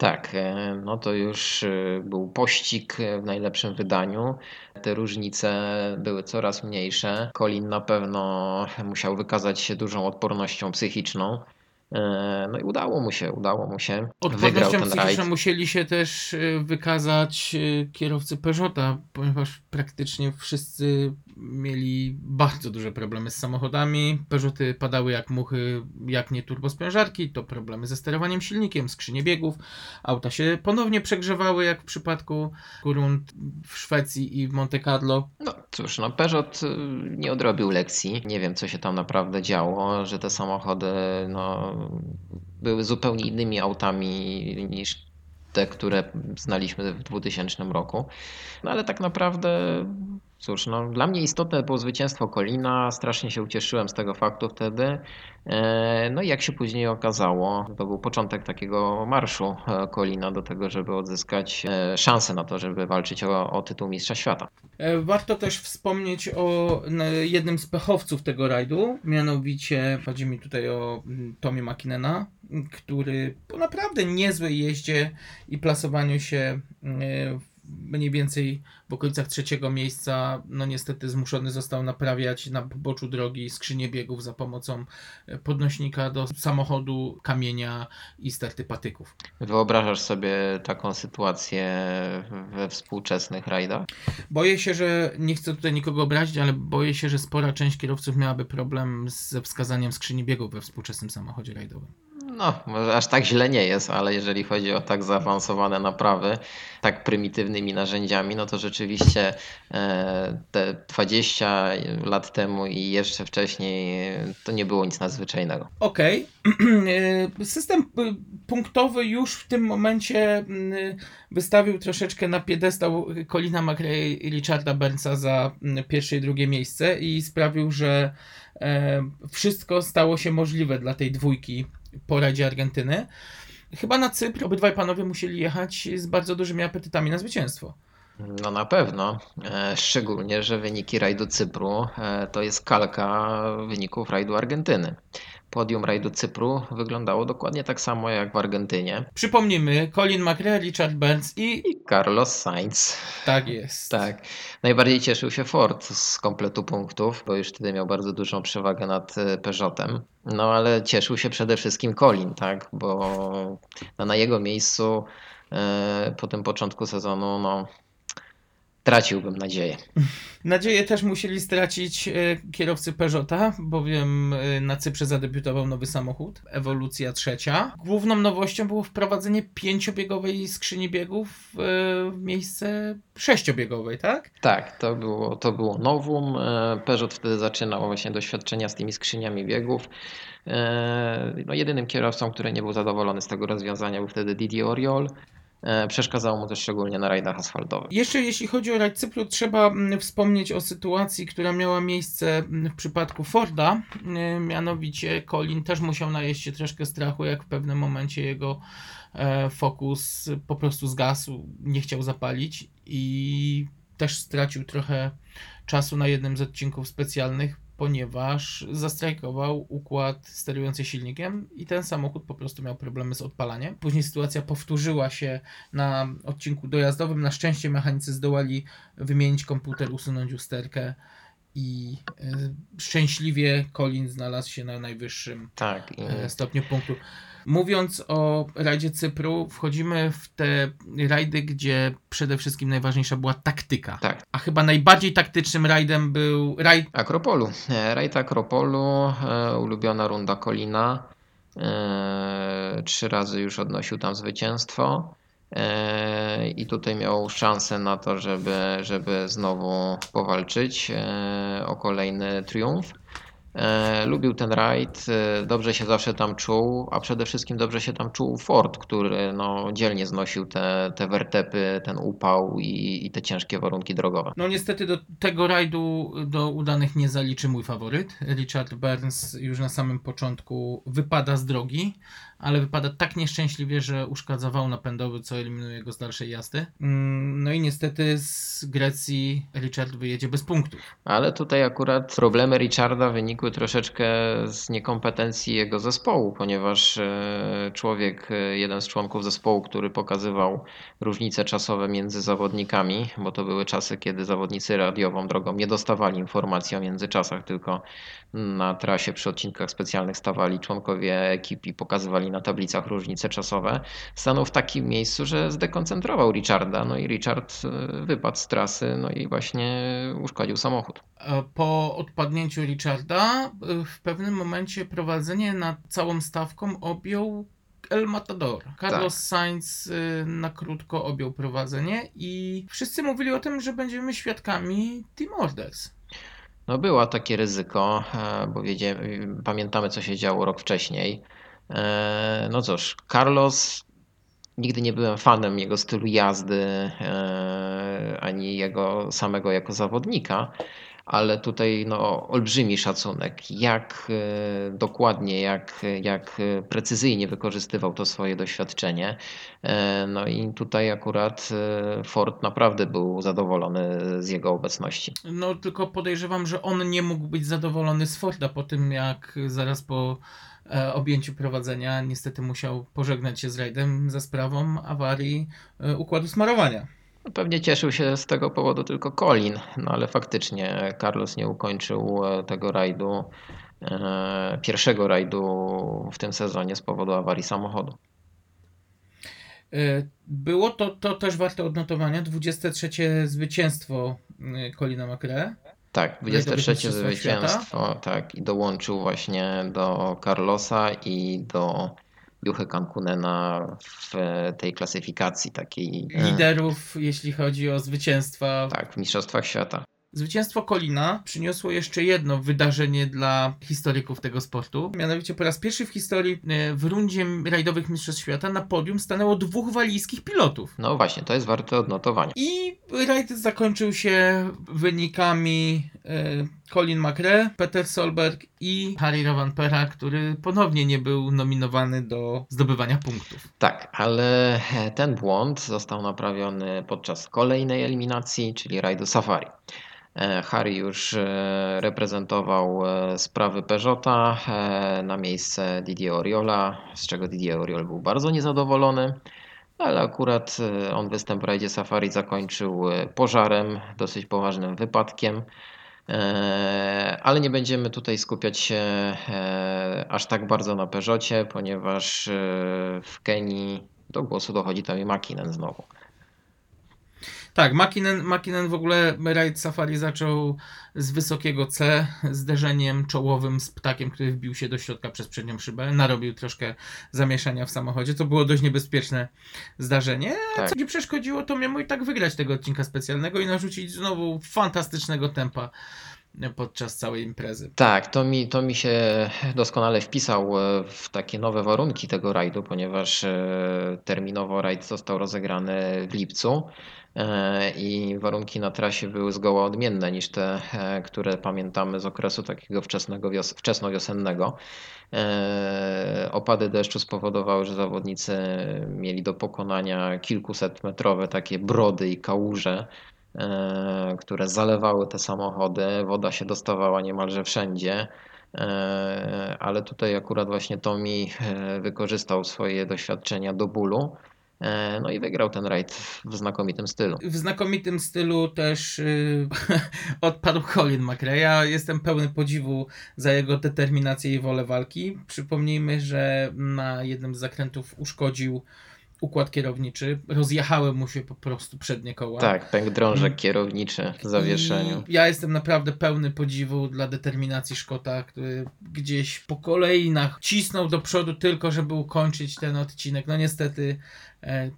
Tak, e, no to już e, był pościg w najlepszym wydaniu. Te różnice były coraz mniejsze. Colin na pewno musiał wykazać się dużą odpornością psychiczną. E, No i udało mu się, udało mu się. Wygrał Odpornością ten psychiczną rajd. musieli się też wykazać kierowcy Peugeota, ponieważ praktycznie wszyscy mieli bardzo duże problemy z samochodami. Peugeoty padały jak muchy, jak nie turbospężarki, to problemy ze sterowaniem silnikiem, skrzynie biegów. Auta się ponownie przegrzewały, jak w przypadku Kurund w Szwecji i w Monte Carlo. No cóż, no Peugeot y, nie odrobił lekcji. Nie wiem, co się tam naprawdę działo, że te samochody no, były zupełnie innymi autami niż te, które znaliśmy w 2000 roku. No ale tak naprawdę, cóż, no, dla mnie istotne było zwycięstwo Kolina. Strasznie się ucieszyłem z tego faktu wtedy. E, No i jak się później okazało, to był początek takiego marszu e, Kolina do tego, żeby odzyskać e, szansę na to, żeby walczyć o, o tytuł Mistrza Świata. Warto też wspomnieć o jednym z pechowców tego rajdu, mianowicie chodzi mi tutaj o Tomie McKinnena, m, który po naprawdę niezłej jeździe i plasowaniu się w- mniej więcej w okolicach trzeciego miejsca, no niestety zmuszony został naprawiać na poboczu drogi skrzynię biegów za pomocą e, podnośnika do samochodu, kamienia i sterty patyków. Wyobrażasz sobie taką sytuację we współczesnych rajdach? Boję się, że nie chcę tutaj nikogo obrazić, ale boję się, że spora część kierowców miałaby problem ze wskazaniem skrzyni biegów we współczesnym samochodzie rajdowym. No, może aż tak źle nie jest, ale jeżeli chodzi o tak zaawansowane naprawy, tak prymitywnymi narzędziami, no to rzeczywiście e, te 20 lat temu i jeszcze wcześniej e, to nie było nic nadzwyczajnego. Okej. E, System punktowy już w tym momencie y, wystawił troszeczkę na piedestał Colina McRae i Richarda Burnsa za y, pierwsze i drugie miejsce i sprawił, że wszystko stało się możliwe dla tej dwójki po rajdzie Argentyny. Chyba na Cypr obydwaj panowie musieli jechać z bardzo dużymi apetytami na zwycięstwo. No na pewno, e, szczególnie, że wyniki rajdu Cypru e, to jest kalka wyników rajdu Argentyny. Podium rajdu Cypru wyglądało dokładnie tak samo jak w Argentynie. Przypomnijmy, Colin McRae, Richard Burns i I Carlos Sainz. tak jest. Tak. Najbardziej cieszył się Ford z kompletu punktów, bo już wtedy miał bardzo dużą przewagę nad e, Peugeotem. No ale cieszył się przede wszystkim Colin, tak? Bo na jego miejscu e, po tym początku sezonu, no traciłbym nadzieję. Nadzieję też musieli stracić e, kierowcy Peugeota, bowiem e, na Cyprze zadebiutował nowy samochód, ewolucja trzecia. Główną nowością było wprowadzenie pięciobiegowej skrzyni biegów e, w miejsce sześciobiegowej, tak? Tak, to było, to było nowum. Peugeot wtedy zaczynał właśnie doświadczenia z tymi skrzyniami biegów. No, jedynym kierowcą, który nie był zadowolony z tego rozwiązania był wtedy Didier Oriol. E, Przeszkadzało mu też szczególnie na rajdach asfaltowych. Jeszcze jeśli chodzi o rajd Cypru, trzeba mm, wspomnieć o sytuacji, która miała miejsce mm, w przypadku Forda. E, Mianowicie Colin też musiał najeść się troszkę strachu, jak w pewnym momencie jego e, fokus po prostu zgasł, nie chciał zapalić i też stracił trochę czasu na jednym z odcinków specjalnych. Ponieważ zastrajkował układ sterujący silnikiem i ten samochód po prostu miał problemy z odpalaniem. Później sytuacja powtórzyła się na odcinku dojazdowym. Na szczęście mechanicy zdołali wymienić komputer, usunąć usterkę i e, szczęśliwie Colin znalazł się na najwyższym Tak. I... e, stopniu punktu. Mówiąc o rajdzie Cypru, wchodzimy w te rajdy, gdzie przede wszystkim najważniejsza była taktyka. Tak. A chyba najbardziej taktycznym rajdem był rajd Akropolu. E, Rajd Akropolu, e, ulubiona runda Kolina. E, Trzy razy już odnosił tam zwycięstwo. I tutaj miał szansę na to, żeby, żeby znowu powalczyć o kolejny triumf. E, Lubił ten rajd, e, dobrze się zawsze tam czuł, a przede wszystkim dobrze się tam czuł Ford, który no, dzielnie znosił te, te wertepy, ten upał i, i te ciężkie warunki drogowe. No niestety do tego rajdu do udanych nie zaliczy mój faworyt. Richard Burns już na samym początku wypada z drogi, ale wypada tak nieszczęśliwie, że uszkadza wał napędowy, co eliminuje go z dalszej jazdy. Mm, No i niestety z Grecji Richard wyjedzie bez punktów. Ale tutaj akurat problemy Richarda wynikły troszeczkę z niekompetencji jego zespołu, ponieważ e, człowiek, e, jeden z członków zespołu, który pokazywał różnice czasowe między zawodnikami, bo to były czasy, kiedy zawodnicy radiową drogą nie dostawali informacji o międzyczasach, tylko na trasie przy odcinkach specjalnych stawali członkowie ekip i pokazywali na tablicach różnice czasowe, stanął w takim miejscu, że zdekoncentrował Richarda, no i Richard e, wypadł z trasy, no i właśnie uszkodził samochód. E, Po odpadnięciu Richarda e, w pewnym momencie prowadzenie nad całą stawką objął El Matador. Carlos Sainz e, na krótko objął prowadzenie i wszyscy mówili o tym, że będziemy świadkami Team Orders. No było takie ryzyko, e, bo pamiętamy co się działo rok wcześniej. E, No cóż, Carlos nigdy nie byłem fanem jego stylu jazdy, e, ani jego samego jako zawodnika, ale tutaj no, olbrzymi szacunek, jak e, dokładnie, jak, jak precyzyjnie wykorzystywał to swoje doświadczenie. E, No i tutaj akurat e, Ford naprawdę był zadowolony z jego obecności. No tylko podejrzewam, że on nie mógł być zadowolony z Forda po tym, jak zaraz po e, objęciu prowadzenia niestety musiał pożegnać się z rajdem za sprawą awarii e, układu smarowania. No, Pewnie cieszył się z tego powodu tylko Colin, no ale faktycznie Carlos nie ukończył e, tego rajdu, e, pierwszego rajdu w tym sezonie z powodu awarii samochodu. E, Było to, to też warte odnotowania. 23 zwycięstwo Colina McRae. Tak, 23 Mistrzostwa zwycięstwo, tak, i dołączył właśnie do Carlosa i do Juchy Kankunena w tej klasyfikacji takiej. e, Liderów, jeśli chodzi o zwycięstwa. Tak, w Mistrzostwach Świata. Zwycięstwo Colina przyniosło jeszcze jedno wydarzenie dla historyków tego sportu. Mianowicie po raz pierwszy w historii e, w rundzie rajdowych Mistrzostw Świata na podium stanęło dwóch walijskich pilotów. No właśnie, to jest warte odnotowania. I rajd zakończył się wynikami e, Colin McRae, Peter Solberg i Harry Rovanpera, który ponownie nie był nominowany do zdobywania punktów. Tak, ale ten błąd został naprawiony podczas kolejnej eliminacji, czyli rajdu Safari. E, Harry już e, reprezentował e, sprawy Peugeota e, na miejsce Didier Oriola, z czego Didier Oriol był bardzo niezadowolony, ale akurat e, on występ w rajdzie Safari zakończył e, pożarem, dosyć poważnym wypadkiem. E, Ale nie będziemy tutaj skupiać się e, aż tak bardzo na Peugeocie, ponieważ e, w Kenii do głosu dochodzi tam i Makinen znowu. Tak, Makinen, Makinen w ogóle rajd Safari zaczął z wysokiego C, zderzeniem czołowym z ptakiem, który wbił się do środka przez przednią szybę. Narobił troszkę zamieszania w samochodzie. To było dość niebezpieczne zdarzenie, a Tak. co nie przeszkodziło to miemu i tak wygrać tego odcinka specjalnego i narzucić znowu fantastycznego tempa podczas całej imprezy. Tak, to mi, to mi się doskonale wpisał e, w takie nowe warunki tego rajdu, ponieważ e, terminowo rajd został rozegrany w lipcu i warunki na trasie były zgoła odmienne niż te, e, które pamiętamy z okresu takiego wczesnego wios- wczesnowiosennego. E, Opady deszczu spowodowały, że zawodnicy mieli do pokonania kilkuset metrowe takie brody i kałuże e, które zalewały te samochody. Woda się dostawała niemalże wszędzie. E, Ale tutaj akurat właśnie Tommy e, wykorzystał swoje doświadczenia do bólu. E, No i wygrał ten rajd w znakomitym stylu. W znakomitym stylu też y, odpadł Colin McRae. Ja jestem pełny podziwu za jego determinację i wolę walki. Przypomnijmy, że na jednym z zakrętów uszkodził układ kierowniczy. Rozjechały mu się po prostu przednie koła. Tak, pęk drążek Mm. kierowniczy w zawieszeniu. I ja jestem naprawdę pełny podziwu dla determinacji Szkota, który gdzieś po kolejnach cisnął do przodu tylko, żeby ukończyć ten odcinek. No niestety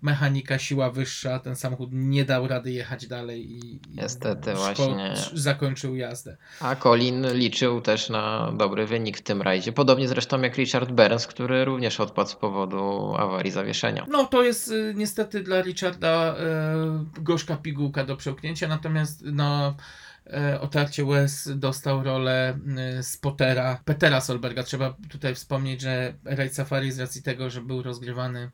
mechanika, siła wyższa, ten samochód nie dał rady jechać dalej i, Niestety właśnie. zakończył jazdę. A Colin liczył też na dobry wynik w tym rajdzie. Podobnie zresztą jak Richard Burns, który również odpadł z powodu awarii zawieszenia. No to jest y, niestety dla Richarda e, gorzka pigułka do przełknięcia, natomiast no e, otarcie łez dostał rolę y, spotera Petera Solberga. Trzeba tutaj wspomnieć, że Raid Safari z racji tego, że był rozgrywany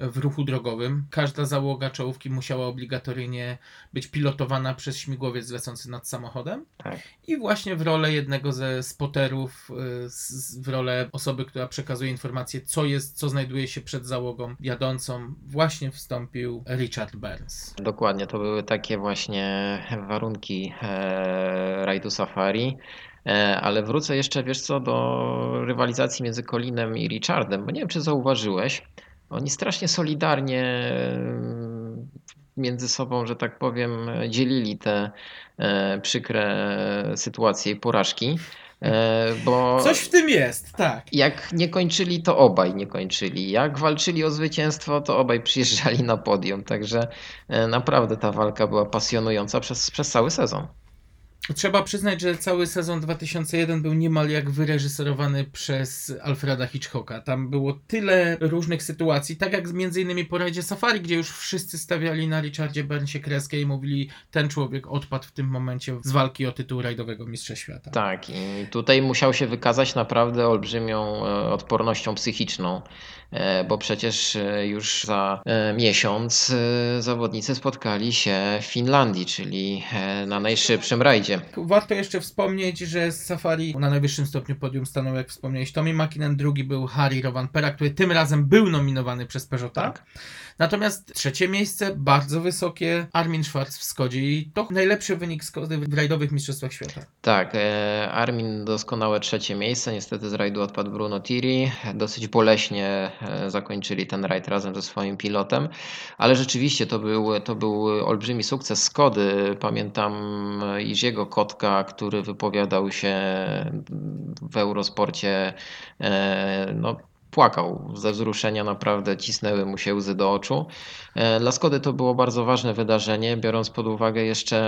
w ruchu drogowym, każda załoga czołówki musiała obligatoryjnie być pilotowana przez śmigłowiec lecący nad samochodem. Tak. I właśnie w rolę jednego ze spoterów, y, w rolę osoby, która przekazuje informacje, co jest, co znajduje się przed załogą jadącą, właśnie wstąpił Richard Burns. Dokładnie, to były takie właśnie warunki e, rajdu Safari. E, Ale wrócę jeszcze, wiesz co, do rywalizacji między Colinem i Richardem, bo nie wiem, czy zauważyłeś, oni strasznie solidarnie mm, między sobą, że tak powiem, dzielili te e, przykre sytuacje i porażki, e, bo Coś w tym jest, tak. jak nie kończyli, to obaj nie kończyli. Jak walczyli o zwycięstwo, to obaj przyjeżdżali na podium. Także e, naprawdę ta walka była pasjonująca przez, przez cały sezon. Trzeba przyznać, że cały sezon 2001 był niemal jak wyreżyserowany przez Alfreda Hitchcocka. Tam było tyle różnych sytuacji, tak jak między innymi po rajdzie Safari, gdzie już wszyscy stawiali na Richardzie Burnsie kreskę i mówili, ten człowiek odpadł w tym momencie z walki o tytuł rajdowego mistrza świata. Tak, i tutaj musiał się wykazać naprawdę olbrzymią e, odpornością psychiczną, e, bo przecież e, już za miesiąc zawodnicy spotkali się w Finlandii, czyli na najszybszym rajdzie. Warto jeszcze wspomnieć, że z Safari na najwyższym stopniu podium stanął, jak wspomniałeś, Tommy Makinen, drugi był Harry Rovanpera, który tym razem był nominowany przez Peugeota. Tak. Natomiast trzecie miejsce, bardzo wysokie, Armin Schwarz w Skodzie i to najlepszy wynik Skody w rajdowych mistrzostwach świata. Tak, e, Armin doskonałe trzecie miejsce. Niestety z rajdu odpadł Bruno Tiri. Dosyć boleśnie e, zakończyli ten rajd razem ze swoim pilotem, ale rzeczywiście to był, to był olbrzymi sukces Skody. Pamiętam Iziego Kotka, który wypowiadał się w Eurosporcie. e, No, płakał ze wzruszenia, naprawdę cisnęły mu się łzy do oczu. E, Dla Skody to było bardzo ważne wydarzenie, biorąc pod uwagę jeszcze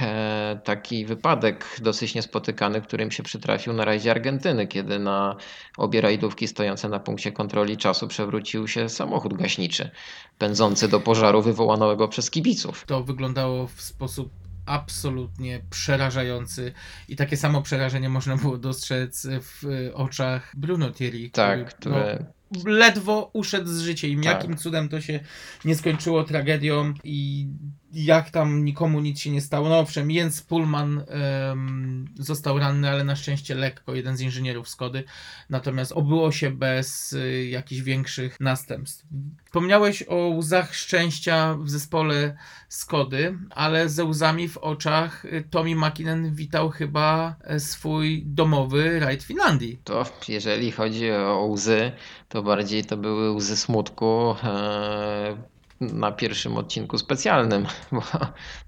e, taki wypadek dosyć niespotykany, którym się przytrafił na rajdzie Argentyny, kiedy na obie rajdówki stojące na punkcie kontroli czasu przewrócił się samochód gaśniczy, pędzący do pożaru wywołanego przez kibiców. To wyglądało w sposób absolutnie przerażający i takie samo przerażenie można było dostrzec w y, oczach Bruno Thierry, Tak, który, które no, ledwo uszedł z życiem. Tak. Jakim cudem to się nie skończyło tragedią i jak tam nikomu nic się nie stało. No owszem, Jens Pullman em, został ranny, ale na szczęście lekko, jeden z inżynierów Skody. Natomiast obyło się bez y, jakichś większych następstw. Wspomniałeś o łzach szczęścia w zespole Skody, ale ze łzami w oczach y, Tommy Makinen witał chyba e, swój domowy rajd Finlandii. To jeżeli chodzi o łzy, to bardziej to były łzy smutku e, na pierwszym odcinku specjalnym, bo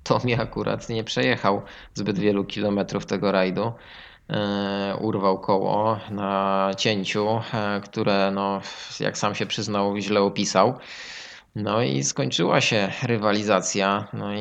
Tommy akurat nie przejechał zbyt wielu kilometrów tego rajdu. E, Urwał koło na cięciu, e, które, no, jak sam się przyznał, źle opisał. No i skończyła się rywalizacja, no i,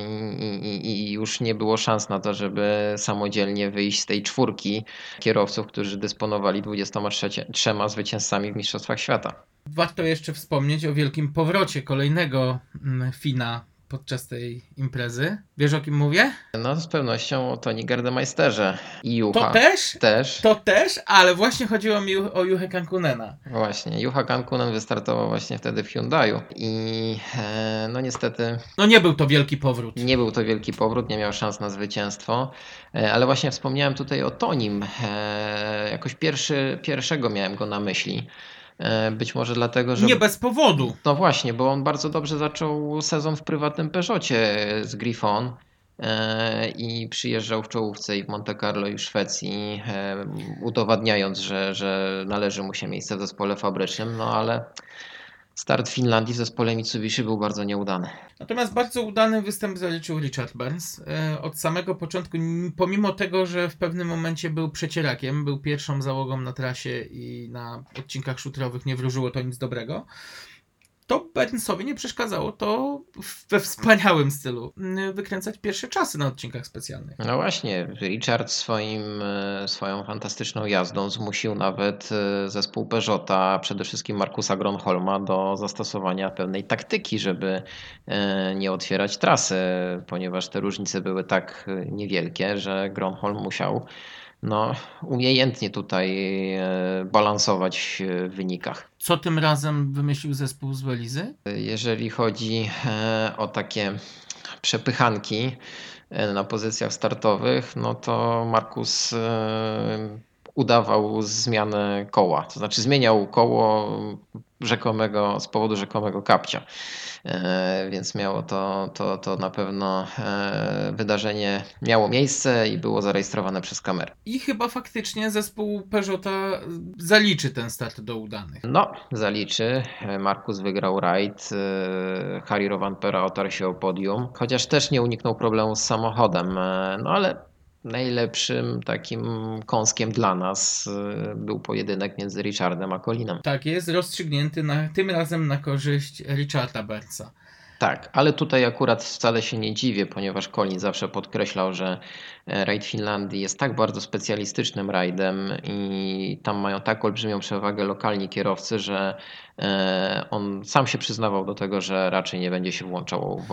i, i już nie było szans na to, żeby samodzielnie wyjść z tej czwórki kierowców, którzy dysponowali 23 trzema zwycięzcami w Mistrzostwach Świata. Warto jeszcze wspomnieć o wielkim powrocie kolejnego mm, Fina podczas tej imprezy. Wiesz o kim mówię? No z pewnością o Toni Gardemeisterze i Jucha. To też? Też. To też, ale właśnie chodziło mi o Juchę Kankunena. Właśnie, Juha Kankunen wystartował właśnie wtedy w Hyundaiu i e, no niestety No nie był to wielki powrót. nie był to wielki powrót, nie miał szans na zwycięstwo, e, ale właśnie wspomniałem tutaj o Tonim, e, jakoś pierwszy, pierwszego miałem go na myśli, być może dlatego, że... Nie bez powodu. No właśnie, bo on bardzo dobrze zaczął sezon w prywatnym Peugeocie z Griffon e, i przyjeżdżał w czołówce i w Monte Carlo i w Szwecji, e, udowadniając, że, że należy mu się miejsce w zespole fabrycznym, no ale start Finlandii w zespole Mitsubishi był bardzo nieudany. Natomiast bardzo udany występ zaliczył Richard Burns. E, Od samego początku, pomimo tego, że w pewnym momencie był przecierakiem, był pierwszą załogą na trasie i na odcinkach szutrowych nie wróżyło to nic dobrego, to Burnsowi nie przeszkadzało to we wspaniałym stylu m, wykręcać pierwsze czasy na odcinkach specjalnych. No właśnie, Richard swoim, e, swoją fantastyczną jazdą zmusił nawet e, zespół Peugeota, przede wszystkim Markusa Gronholma do zastosowania pewnej taktyki, żeby e, nie otwierać trasy, ponieważ te różnice były tak niewielkie, że Gronholm musiał no, umiejętnie tutaj e, balansować e, w wynikach. Co tym razem wymyślił zespół z Belizy? Jeżeli chodzi e, o takie przepychanki na pozycjach startowych, no to Markus udawał zmianę koła. To znaczy zmieniał koło rzekomego, z powodu rzekomego kapcia. E, Więc miało to, to, to na pewno e, wydarzenie miało miejsce i było zarejestrowane przez kamerę. I chyba faktycznie zespół Peugeota zaliczy ten start do udanych. No, zaliczy. Markus wygrał rajd. e, Harry Rovanpera otarł się o podium, chociaż też nie uniknął problemu z samochodem. e, No ale najlepszym takim kąskiem dla nas e, był pojedynek między Richardem a Colinem. Tak jest, rozstrzygnięty na, tym razem na korzyść Richarda Bernsa. Tak, ale tutaj akurat wcale się nie dziwię, ponieważ Colin zawsze podkreślał, że e, rajd Finlandii jest tak bardzo specjalistycznym rajdem i tam mają tak olbrzymią przewagę lokalni kierowcy, że e, on sam się przyznawał do tego, że raczej nie będzie się włączał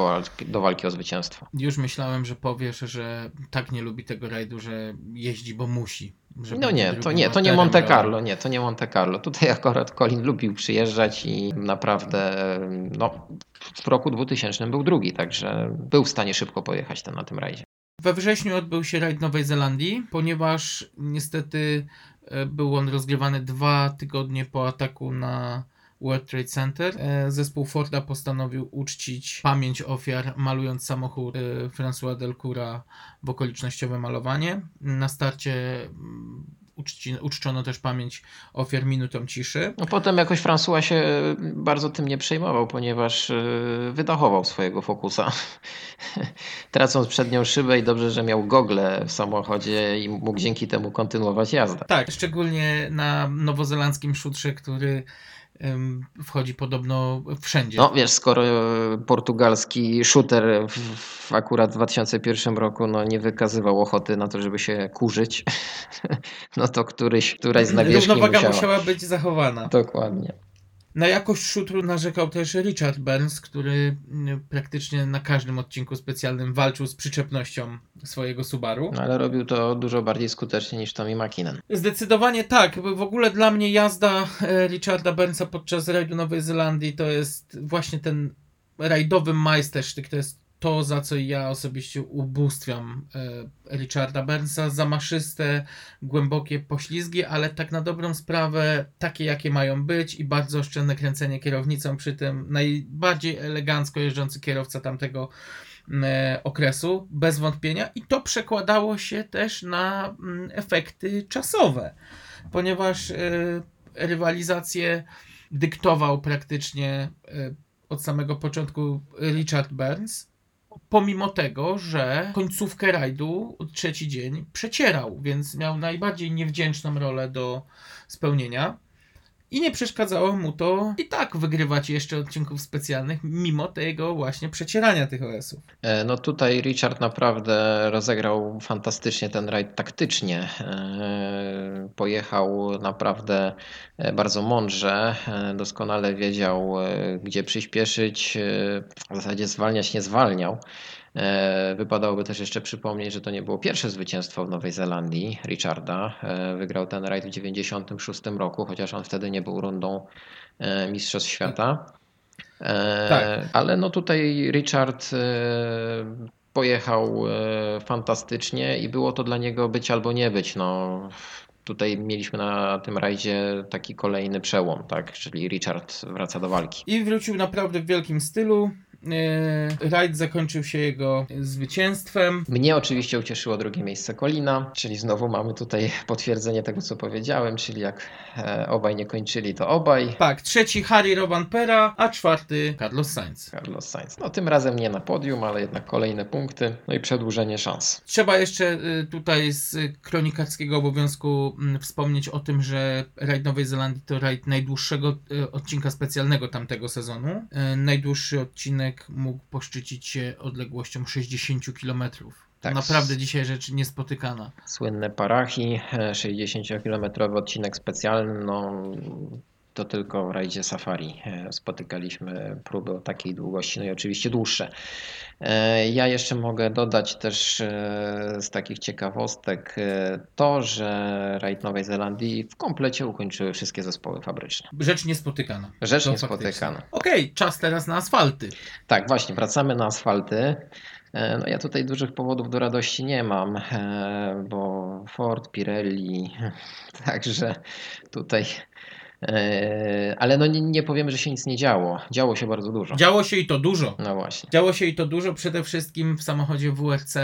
do walki o zwycięstwo. Już myślałem, że powiesz, że tak nie lubi tego rajdu, że jeździ, bo musi. No nie, to nie, to nie Monte roli. Carlo, nie, to nie Monte Carlo. Tutaj akurat Colin lubił przyjeżdżać i naprawdę no, w roku 2000 był drugi, także był w stanie szybko pojechać ten, na tym rajdzie. We wrześniu odbył się rajd Nowej Zelandii, ponieważ niestety e, był on rozgrywany dwa tygodnie po ataku na World Trade Center. E, Zespół Forda postanowił uczcić pamięć ofiar, malując samochód e, François Delcoura w okolicznościowe malowanie. Na starcie mm, uczci, uczczono też pamięć ofiar minutą ciszy. No potem jakoś François się bardzo tym nie przejmował, ponieważ wydachował swojego Focusa. Tracąc przednią szybę i dobrze, że miał gogle w samochodzie i mógł dzięki temu kontynuować jazdę. Tak, szczególnie na nowozelandzkim szutrze, który wchodzi podobno wszędzie. No wiesz, skoro e, portugalski shooter w, w akurat w 2001 roku no, nie wykazywał ochoty na to, żeby się kurzyć, no to któryś, któraś z nawierzchni Równowaga musiała. musiała być zachowana. Dokładnie. Na jakość szutru narzekał też Richard Burns, który mm, praktycznie na każdym odcinku specjalnym walczył z przyczepnością swojego Subaru. No, ale robił to dużo bardziej skutecznie niż Tommy McKinnon. Zdecydowanie tak. W ogóle dla mnie jazda e, Richarda Burnsa podczas rajdu Nowej Zelandii to jest właśnie ten rajdowy majstersztyk. To jest to, za co ja osobiście ubóstwiam e, Richarda Burnsa. Zamaszyste, głębokie poślizgi, ale tak na dobrą sprawę takie, jakie mają być i bardzo oszczędne kręcenie kierownicą przy tym. Najbardziej elegancko jeżdżący kierowca tamtego e, okresu, bez wątpienia. I to przekładało się też na efekty czasowe, ponieważ e, rywalizację dyktował praktycznie od samego początku Richard Burns. Pomimo tego, że końcówkę rajdu, trzeci dzień, przecierał, więc miał najbardziej niewdzięczną rolę do spełnienia. I nie przeszkadzało mu to i tak wygrywać jeszcze odcinków specjalnych, mimo tego właśnie przecierania tych OS-ów. E, No tutaj Richard naprawdę rozegrał fantastycznie ten rajd taktycznie. E, Pojechał naprawdę e, bardzo mądrze, doskonale wiedział, gdzie przyspieszyć, w zasadzie zwalniać nie zwalniał. E, Wypadałoby też jeszcze przypomnieć, że to nie było pierwsze zwycięstwo w Nowej Zelandii Richarda. E, Wygrał ten rajd w 1996 roku, chociaż on wtedy nie był rundą e, Mistrzostw Świata. Tak. Ale no tutaj Richard pojechał fantastycznie i było to dla niego być albo nie być. No, tutaj mieliśmy na tym rajdzie taki kolejny przełom, tak? Czyli Richard wraca do walki. I wrócił naprawdę w wielkim stylu. Yy, Rajd zakończył się jego zwycięstwem. Mnie oczywiście ucieszyło drugie miejsce Kolina, czyli znowu mamy tutaj potwierdzenie tego, co powiedziałem, czyli jak e, obaj nie kończyli, to obaj. Tak, trzeci Harry Roban-Pera, a czwarty Carlos Sainz. Carlos Sainz. No tym razem nie na podium, ale jednak kolejne punkty, no i przedłużenie szans. Trzeba jeszcze y, tutaj z kronikarskiego obowiązku mm, wspomnieć o tym, że rajd Nowej Zelandii to rajd najdłuższego y, odcinka specjalnego tamtego sezonu. Y, Najdłuższy odcinek mógł poszczycić się odległością 60 km. Tak. Naprawdę dzisiaj rzecz niespotykana. Słynne Parachi, e, 60-kilometrowy odcinek specjalny, no to tylko w rajdzie Safari e, spotykaliśmy próby o takiej długości, no i oczywiście dłuższe. E, Ja jeszcze mogę dodać też e, z takich ciekawostek to, że rajd Nowej Zelandii w komplecie ukończyły wszystkie zespoły fabryczne. Rzecz niespotykana. Rzecz To niespotykana. Okej, czas teraz na asfalty. Tak, właśnie, wracamy na asfalty. No ja tutaj dużych powodów do radości nie mam, bo Ford, Pirelli, także tutaj. E, Ale no nie, nie powiemy, że się nic nie działo. Działo się bardzo dużo. Działo się i to dużo. No właśnie. Działo się i to dużo, przede wszystkim w samochodzie WRC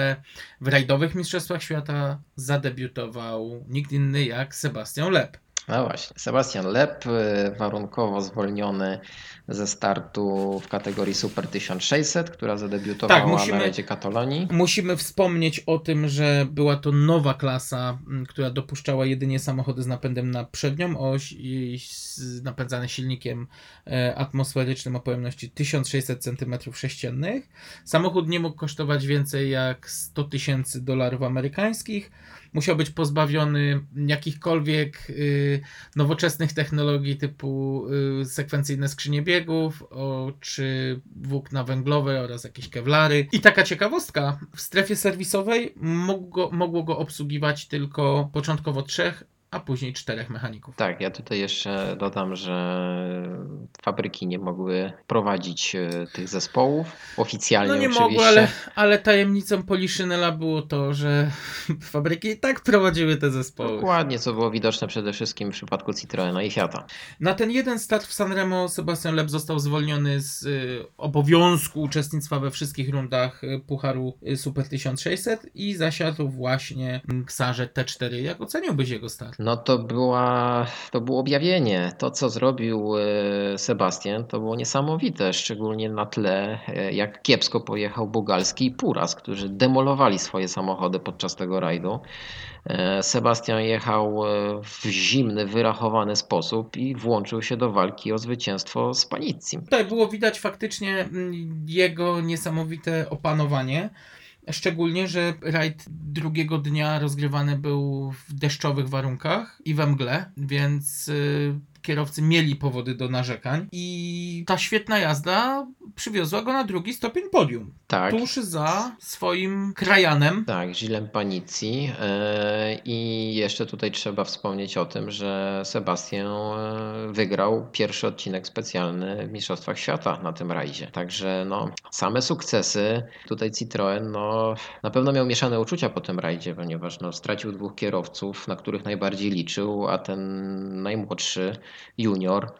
w rajdowych Mistrzostwach Świata zadebiutował nikt inny jak Sebastian Lep. No właśnie. Sebastian Lep, e, warunkowo zwolniony ze startu w kategorii Super 1600, która zadebiutowała Tak, musimy- na rajdzie Katalonii. Musimy wspomnieć o tym, że była to nowa klasa, która dopuszczała jedynie samochody z napędem na przednią oś i napędzane silnikiem e, atmosferycznym o pojemności 1600 cm3. Samochód nie mógł kosztować więcej jak 100 tysięcy dolarów amerykańskich. Musiał być pozbawiony jakichkolwiek y, nowoczesnych technologii typu y, sekwencyjne skrzynie biegów czy włókna węglowe oraz jakieś kewlary. I taka ciekawostka, w strefie serwisowej mogło go obsługiwać tylko początkowo trzech, a później czterech mechaników. Tak, ja tutaj jeszcze dodam, że fabryki nie mogły prowadzić e, tych zespołów oficjalnie No nie oczywiście. mogło, ale, ale tajemnicą Poliszynela było to, że fabryki i tak prowadziły te zespoły. Dokładnie, co było widoczne przede wszystkim w przypadku Citroena i Fiata. Na ten jeden start w Sanremo Sebastian Leb został zwolniony z y, obowiązku uczestnictwa we wszystkich rundach y, Pucharu Super 1600 i zasiadł właśnie Ksarze T4. Jak oceniłbyś jego start? No to, była, to było objawienie. To, co zrobił e, Sebastian, to było niesamowite, szczególnie na tle, e, jak kiepsko pojechał Bugalski i Puras, którzy demolowali swoje samochody podczas tego rajdu. E, Sebastian jechał w zimny, wyrachowany sposób i włączył się do walki o zwycięstwo z Panicim. Tutaj było widać faktycznie mm, jego niesamowite opanowanie. Szczególnie, że rajd drugiego dnia rozgrywany był w deszczowych warunkach i we mgle, więc y, kierowcy mieli powody do narzekań. I ta świetna jazda przywiozła go na drugi stopień podium. Tak. Tuż za swoim krajanem. Tak, Gilem Panici. e, I jeszcze tutaj trzeba wspomnieć o tym, że Sebastian e, wygrał pierwszy odcinek specjalny w Mistrzostwach Świata na tym rajdzie. Także no, same sukcesy. Tutaj Citroen no, na pewno miał mieszane uczucia po tym rajdzie, ponieważ no, stracił dwóch kierowców, na których najbardziej liczył, a ten najmłodszy junior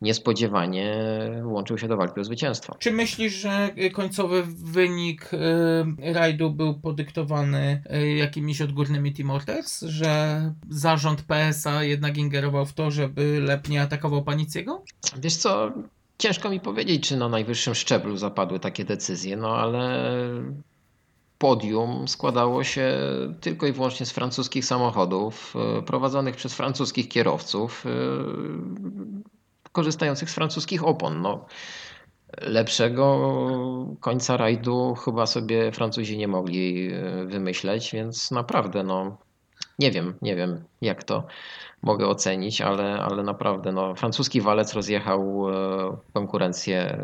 niespodziewanie łączył się do walki o zwycięstwo. Czy myślisz, że końcowy wynik y, rajdu był podyktowany y, jakimiś odgórnymi Team Orders? Że zarząd PSA jednak ingerował w to, żeby Lep nie atakował Paniciego? Wiesz co, ciężko mi powiedzieć, czy na najwyższym szczeblu zapadły takie decyzje, no ale podium składało się tylko i wyłącznie z francuskich samochodów e, prowadzonych przez francuskich kierowców, e, korzystających z francuskich opon. No, lepszego końca rajdu chyba sobie Francuzi nie mogli e, wymyśleć, więc naprawdę no, nie wiem, nie wiem jak to mogę ocenić, ale, ale naprawdę no, francuski walec rozjechał konkurencję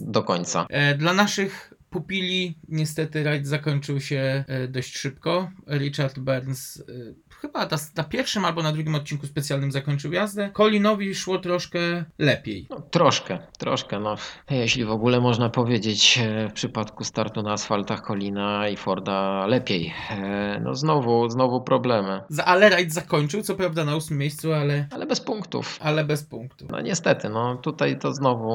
do końca. Dla naszych pupili niestety rajd zakończył się e, dość szybko. Richard Burns e, chyba na, na pierwszym albo na drugim odcinku specjalnym zakończył jazdę. Colinowi szło troszkę lepiej. No, troszkę, troszkę. No, jeśli w ogóle można powiedzieć e, w przypadku startu na asfaltach Colina i Forda lepiej. No znowu, znowu problemy, Za- Ale rajd zakończył, co prawda na ósmym miejscu, ale, ale bez punktów. ale bez punktu. No niestety, no tutaj to znowu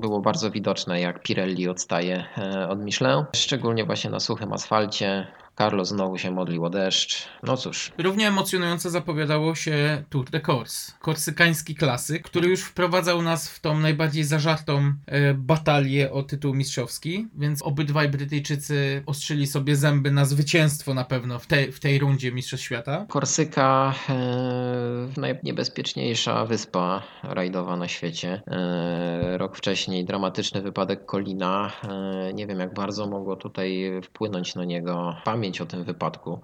było bardzo widoczne, jak Pirelli odstaje od Michelin, szczególnie właśnie na suchym asfalcie. Carlos znowu się modlił o deszcz. No cóż, Równie emocjonująco zapowiadało się Tour de Corse, korsykański klasyk, który już wprowadzał nas w tą najbardziej zażartą e, batalię o tytuł mistrzowski, więc obydwaj Brytyjczycy ostrzyli sobie zęby na zwycięstwo na pewno w, tej w tej rundzie Mistrzostw Świata. Korsyka e, najniebezpieczniejsza wyspa rajdowa na świecie. E, rok wcześniej dramatyczny wypadek Kolina. E, nie wiem jak bardzo mogło tutaj wpłynąć na niego pamięć o tym wypadku.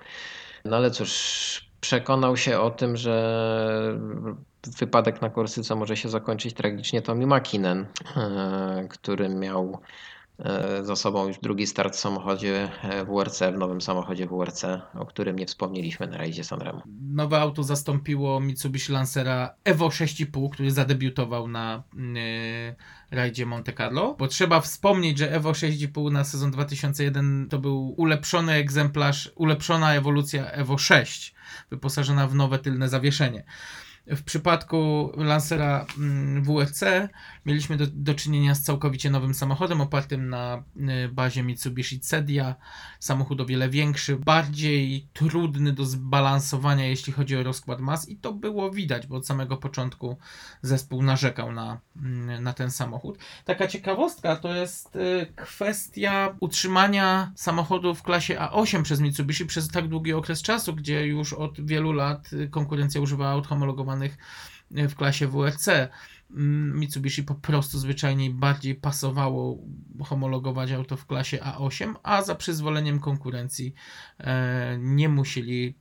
No ale cóż, przekonał się o tym, że wypadek na Korsyce może się zakończyć tragicznie Tommy Makinen, e, który miał za sobą już drugi start w samochodzie e, WRC, w nowym samochodzie WRC, o którym nie wspomnieliśmy na rajdzie Sanremo. Nowe auto zastąpiło Mitsubishi Lancera Evo 6,5, który zadebiutował na yy, rajdzie Monte Carlo. Bo trzeba wspomnieć, że Evo 6,5 na sezon 2001 to był ulepszony egzemplarz, ulepszona ewolucja Evo 6, wyposażona w nowe tylne zawieszenie. W przypadku Lancera mm, WRC mieliśmy do, do czynienia z całkowicie nowym samochodem opartym na y, bazie Mitsubishi Cedia. Samochód o wiele większy, bardziej trudny do zbalansowania, jeśli chodzi o rozkład mas, i to było widać, bo od samego początku zespół narzekał na, mm, na ten samochód. Taka ciekawostka to jest y, kwestia utrzymania samochodu w klasie A8 przez Mitsubishi przez tak długi okres czasu, gdzie już od wielu lat y, konkurencja używała aut homologowanych y, w klasie WRC. Mm, Mitsubishi po prostu zwyczajnie bardziej pasowało homologować auto w klasie A8, a za przyzwoleniem konkurencji e, nie musieli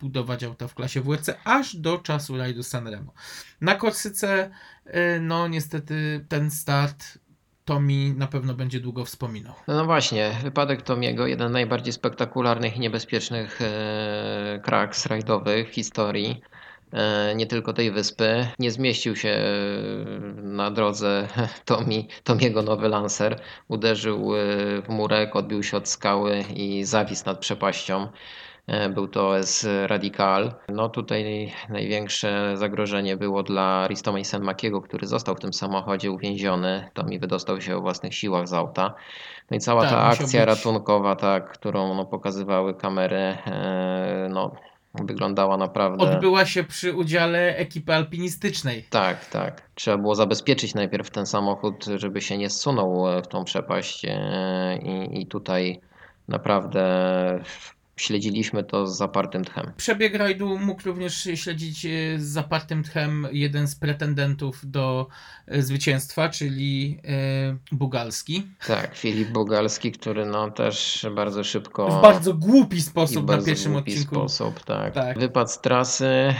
budować auta w klasie WRC aż do czasu rajdu Sanremo. Na Korsyce, e, no niestety ten start Tomi na pewno będzie długo wspominał. No właśnie, wypadek Tomiego, jeden z najbardziej spektakularnych i niebezpiecznych e, kraks rajdowych w historii. E, nie tylko tej wyspy. Nie zmieścił się e, na drodze Tomi, Tomiego nowy Lancer. Uderzył e, w murek, odbił się od skały i zawisł nad przepaścią. Był to OS Radical. No tutaj największe zagrożenie było dla Ristoma Senmakiego, który został w tym samochodzie uwięziony. Tomi wydostał się o własnych siłach z auta. No i cała Tak, ta akcja być- ratunkowa, tak, którą no, pokazywały kamery, no, wyglądała naprawdę. Odbyła się przy udziale ekipy alpinistycznej. Tak, tak. Trzeba było zabezpieczyć najpierw ten samochód, żeby się nie zsunął e, w tą przepaść. e, I, i tutaj naprawdę śledziliśmy to z zapartym tchem. Przebieg rajdu mógł również śledzić e, z zapartym tchem jeden z pretendentów do e, zwycięstwa, czyli e, Bugalski. Tak, Filip Bogalski, który no też bardzo szybko. W bardzo głupi sposób na bardzo pierwszym głupi odcinku. sposób, tak. Tak. Wypadł z trasy,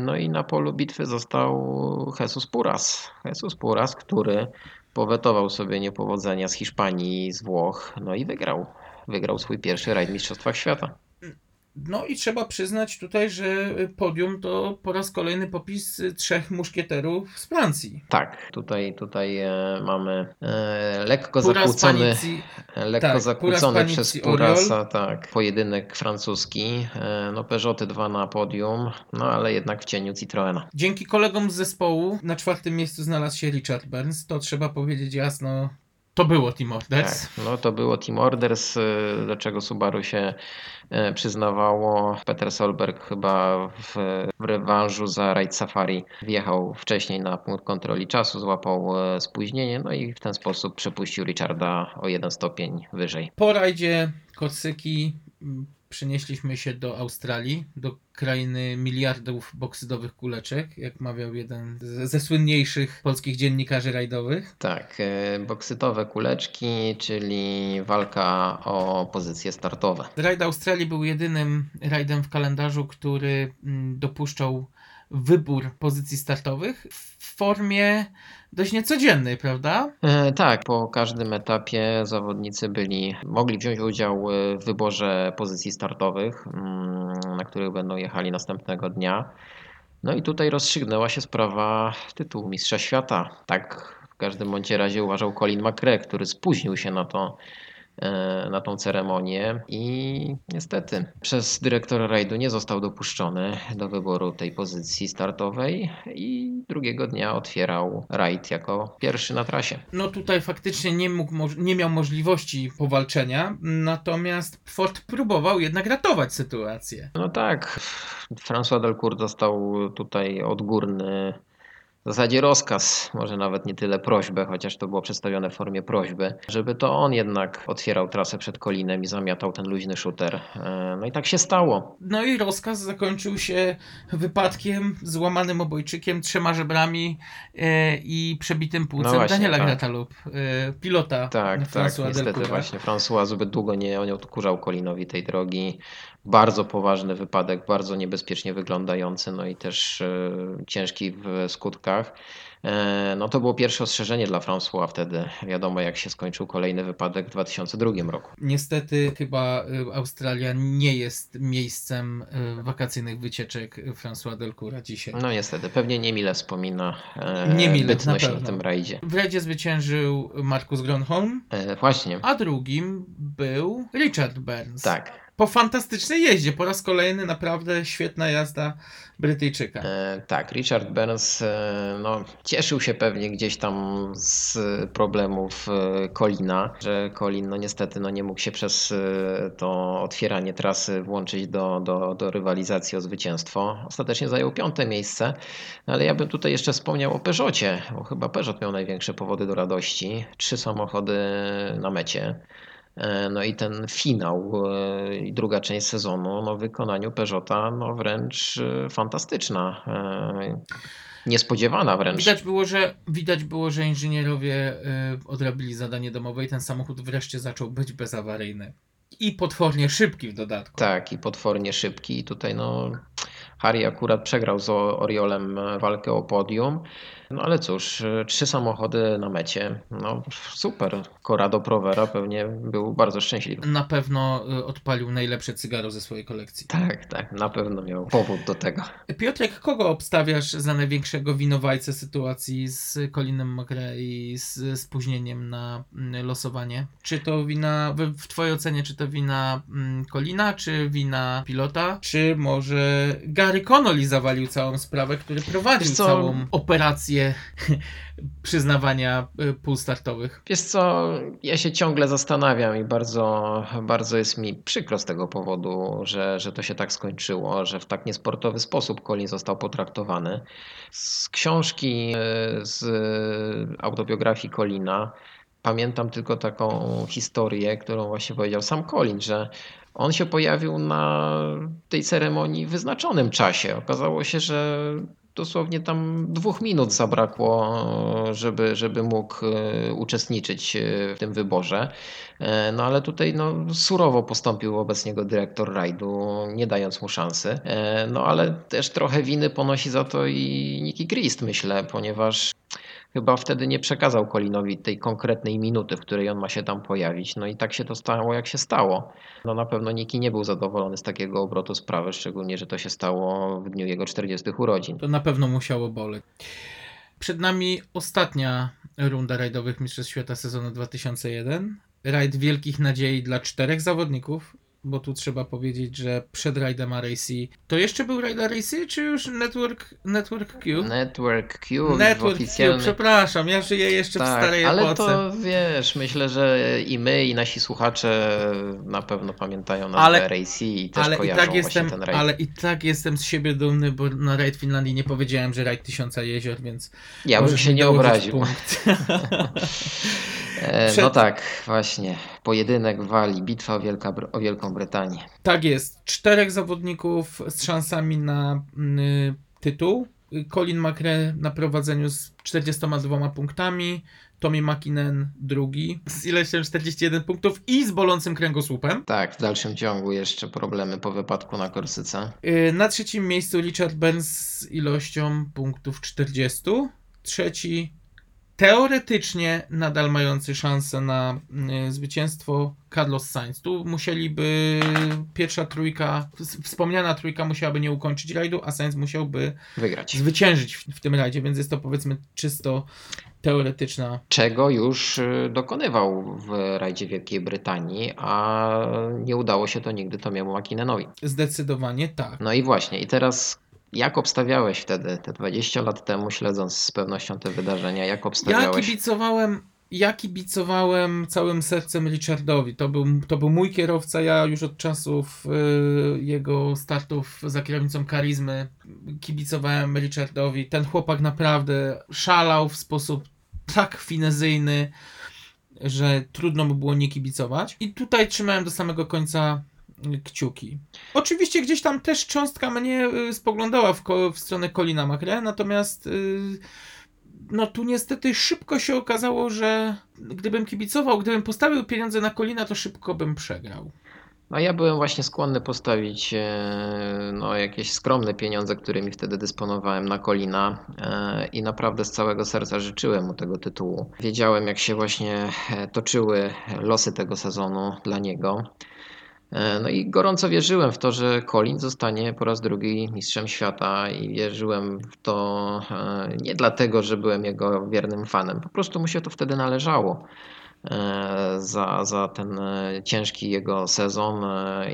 no i na polu bitwy został Jesus Puras. Jesus Puras, który powetował sobie niepowodzenia z Hiszpanii z Włoch, no i wygrał. Wygrał swój pierwszy rajd w Mistrzostwach Świata. No i trzeba przyznać tutaj, że podium to po raz kolejny popis trzech muszkieterów z Francji. Tak, tutaj, tutaj e, mamy e, lekko Puras, zakłócony, lekko tak, zakłócony Puras, przez Purasa, tak, pojedynek francuski. E, no Peugeoty 2 na podium, no ale jednak w cieniu Citroena. Dzięki kolegom z zespołu na czwartym miejscu znalazł się Richard Burns. To trzeba powiedzieć jasno. To było Team Orders. Tak, no to było Team Orders, y, do czego Subaru się y, przyznawało. Peter Solberg chyba w, w rewanżu za Raid Safari wjechał wcześniej na punkt kontroli czasu, złapał y, spóźnienie, no i w ten sposób przepuścił Richarda o jeden stopień wyżej. Po rajdzie Korsyki mm, przenieśliśmy się do Australii, do krainy miliardów boksydowych kuleczek, jak mawiał jeden ze słynniejszych polskich dziennikarzy rajdowych. Tak, y, boksytowe kuleczki, czyli walka o pozycje startowe. Rajd Australii był jedynym rajdem w kalendarzu, który mm, dopuszczał wybór pozycji startowych w formie dość niecodziennej, prawda? E, Tak, po każdym etapie zawodnicy byli, mogli wziąć udział e, w wyborze pozycji startowych, mm, na których będą jechali następnego dnia. No i tutaj rozstrzygnęła się sprawa tytułu Mistrza Świata. Tak w każdym bądź razie uważał Colin McRae, który spóźnił się na to, na tą ceremonię i niestety przez dyrektora rajdu nie został dopuszczony do wyboru tej pozycji startowej i drugiego dnia otwierał rajd jako pierwszy na trasie. No tutaj faktycznie nie, mógł, nie miał możliwości powalczenia, natomiast Ford próbował jednak ratować sytuację. No tak, François Delcourt dostał tutaj odgórny, w zasadzie rozkaz, może nawet nie tyle prośbę, chociaż to było przedstawione w formie prośby, żeby to on jednak otwierał trasę przed Kolinem i zamiatał ten luźny shooter. E, No i tak się stało. No i rozkaz zakończył się wypadkiem, złamanym obojczykiem, trzema żebrami e, i przebitym płucem No właśnie, Daniela tak. E, pilota Tak, tak, niestety właśnie François zbyt długo nie, nie odkurzał Kolinowi tej drogi. Bardzo poważny wypadek, bardzo niebezpiecznie wyglądający, no i też e, ciężki w skutkach. E, no to było pierwsze ostrzeżenie dla François wtedy. Wiadomo jak się skończył kolejny wypadek w 2002 roku. Niestety chyba y, Australia nie jest miejscem wakacyjnych wycieczek François Delcoura dzisiaj. No niestety, pewnie niemile wspomina e, Niemile, bytność na na, tym rajdzie. W rajdzie zwyciężył Markus Gronholm, E, właśnie, a drugim był Richard Burns. tak. Po fantastycznej jeździe, po raz kolejny naprawdę świetna jazda Brytyjczyka. E, tak, Richard Burns e, no, cieszył się pewnie gdzieś tam z problemów e, że Colin no niestety no, nie mógł się przez e, to otwieranie trasy włączyć do, do, do rywalizacji o zwycięstwo. Ostatecznie zajął piąte miejsce, ale ja bym tutaj jeszcze wspomniał o Peugeotie, bo chyba Peugeot miał największe powody do radości. Trzy samochody na mecie. E, No i ten finał e, i druga część sezonu no w wykonaniu Peugeota no wręcz e, fantastyczna. Niespodziewana wręcz. Widać było, że, widać było, że inżynierowie odrobili zadanie domowe i ten samochód wreszcie zaczął być bezawaryjny. I potwornie szybki w dodatku. Tak, i potwornie szybki. I tutaj no Harry akurat przegrał z Oriolem walkę o podium. No ale cóż, e, trzy samochody na mecie. No super. Corrado Provera pewnie był bardzo szczęśliwy. Na pewno y, odpalił najlepsze cygaro ze swojej kolekcji. Tak, tak, na pewno miał powód do tego. Piotrek, kogo obstawiasz za największego winowajcę sytuacji z Colinem McRae i z spóźnieniem na mm, losowanie? Czy to wina, w, twojej ocenie, czy to wina mm, Colina, czy wina pilota, czy może Gary Connolly zawalił całą sprawę, który prowadził całą operację przyznawania y, pól startowych? Wiesz co, ja się ciągle zastanawiam i bardzo, bardzo jest mi przykro z tego powodu, że, że to się tak skończyło, że w tak niesportowy sposób Colin został potraktowany. Z książki, e, z autobiografii Colina pamiętam tylko taką historię, którą właśnie powiedział sam Colin, że on się pojawił na tej ceremonii w wyznaczonym czasie. Okazało się, że dosłownie tam dwóch minut zabrakło, żeby, żeby mógł e, uczestniczyć e, w tym wyborze. E, No ale tutaj no, surowo postąpił wobec niego dyrektor rajdu, nie dając mu szansy. No ale też trochę winy ponosi za to i Nicky Christ, myślę, ponieważ chyba wtedy nie przekazał Colinowi tej konkretnej minuty, w której on ma się tam pojawić. No i tak się to stało, jak się stało. No na pewno Niki nie był zadowolony z takiego obrotu sprawy, szczególnie, że to się stało w dniu jego 40 urodzin. To na pewno musiało boleć. Przed nami ostatnia runda rajdowych Mistrzostw Świata sezonu 2001. Rajd wielkich nadziei dla czterech zawodników. Bo tu trzeba powiedzieć, że przed rajdem RAC to jeszcze był rajd RAC, czy już Network, Network Q? Network Q Network Q, oficjalnym... przepraszam, ja żyję jeszcze w starej ale epoce. to wiesz, myślę, że i my, i nasi słuchacze na pewno pamiętają nazwę Ale- RAC i też Ale i, kojarzą tak właśnie jestem, ten rajd. ale i tak jestem z siebie dumny, bo na rajd Finlandii nie powiedziałem, że rajd Tysiąca Jezior, więc Ja bym się nie obraził. E, Przed- No tak, właśnie. Pojedynek wali, bitwa o, Wielka, o Wielką Brytanię. Tak jest. Czterech zawodników z szansami na y, tytuł. Colin McRae na prowadzeniu z 42 punktami. Tommy McKinnon drugi z ilością 41 punktów i z bolącym kręgosłupem. Tak, w dalszym ciągu jeszcze problemy po wypadku na Korsyce. Y, Na trzecim miejscu Richard Burns z ilością punktów 40. Trzeci teoretycznie nadal mający szansę na y, zwycięstwo Carlos Sainz. Tu musieliby pierwsza trójka, wspomniana trójka musiałaby nie ukończyć rajdu, a Sainz musiałby Wygrać. zwyciężyć w, w tym rajdzie, więc jest to powiedzmy czysto teoretyczna. Czego już y, dokonywał w rajdzie Wielkiej Brytanii, a nie udało się to nigdy Tomiemu McKinnonowi. Zdecydowanie tak. No i właśnie, i teraz jak obstawiałeś wtedy, te 20 lat temu, śledząc z pewnością te wydarzenia, jak Ja obstawiałeś? kibicowałem, ja kibicowałem całym sercem Richardowi. To był, to był mój kierowca. Ja już od czasów y, jego startów za kierownicą karizmy kibicowałem Richardowi. Ten chłopak naprawdę szalał w sposób tak finezyjny, że trudno by było nie kibicować. I tutaj trzymałem do samego końca kciuki. Oczywiście gdzieś tam też cząstka mnie y, spoglądała w, w stronę Colina McRae, natomiast y, no tu niestety szybko się okazało, że gdybym kibicował, gdybym postawił pieniądze na Colina, to szybko bym przegrał. No ja byłem właśnie skłonny postawić e, no, jakieś skromne pieniądze, którymi wtedy dysponowałem na Kolina e, i naprawdę z całego serca życzyłem mu tego tytułu. Wiedziałem jak się właśnie e, toczyły losy tego sezonu dla niego. E, No i gorąco wierzyłem w to, że Colin zostanie po raz drugi mistrzem świata i wierzyłem w to e, nie dlatego, że byłem jego wiernym fanem, po prostu mu się to wtedy należało e, za, za ten ciężki jego sezon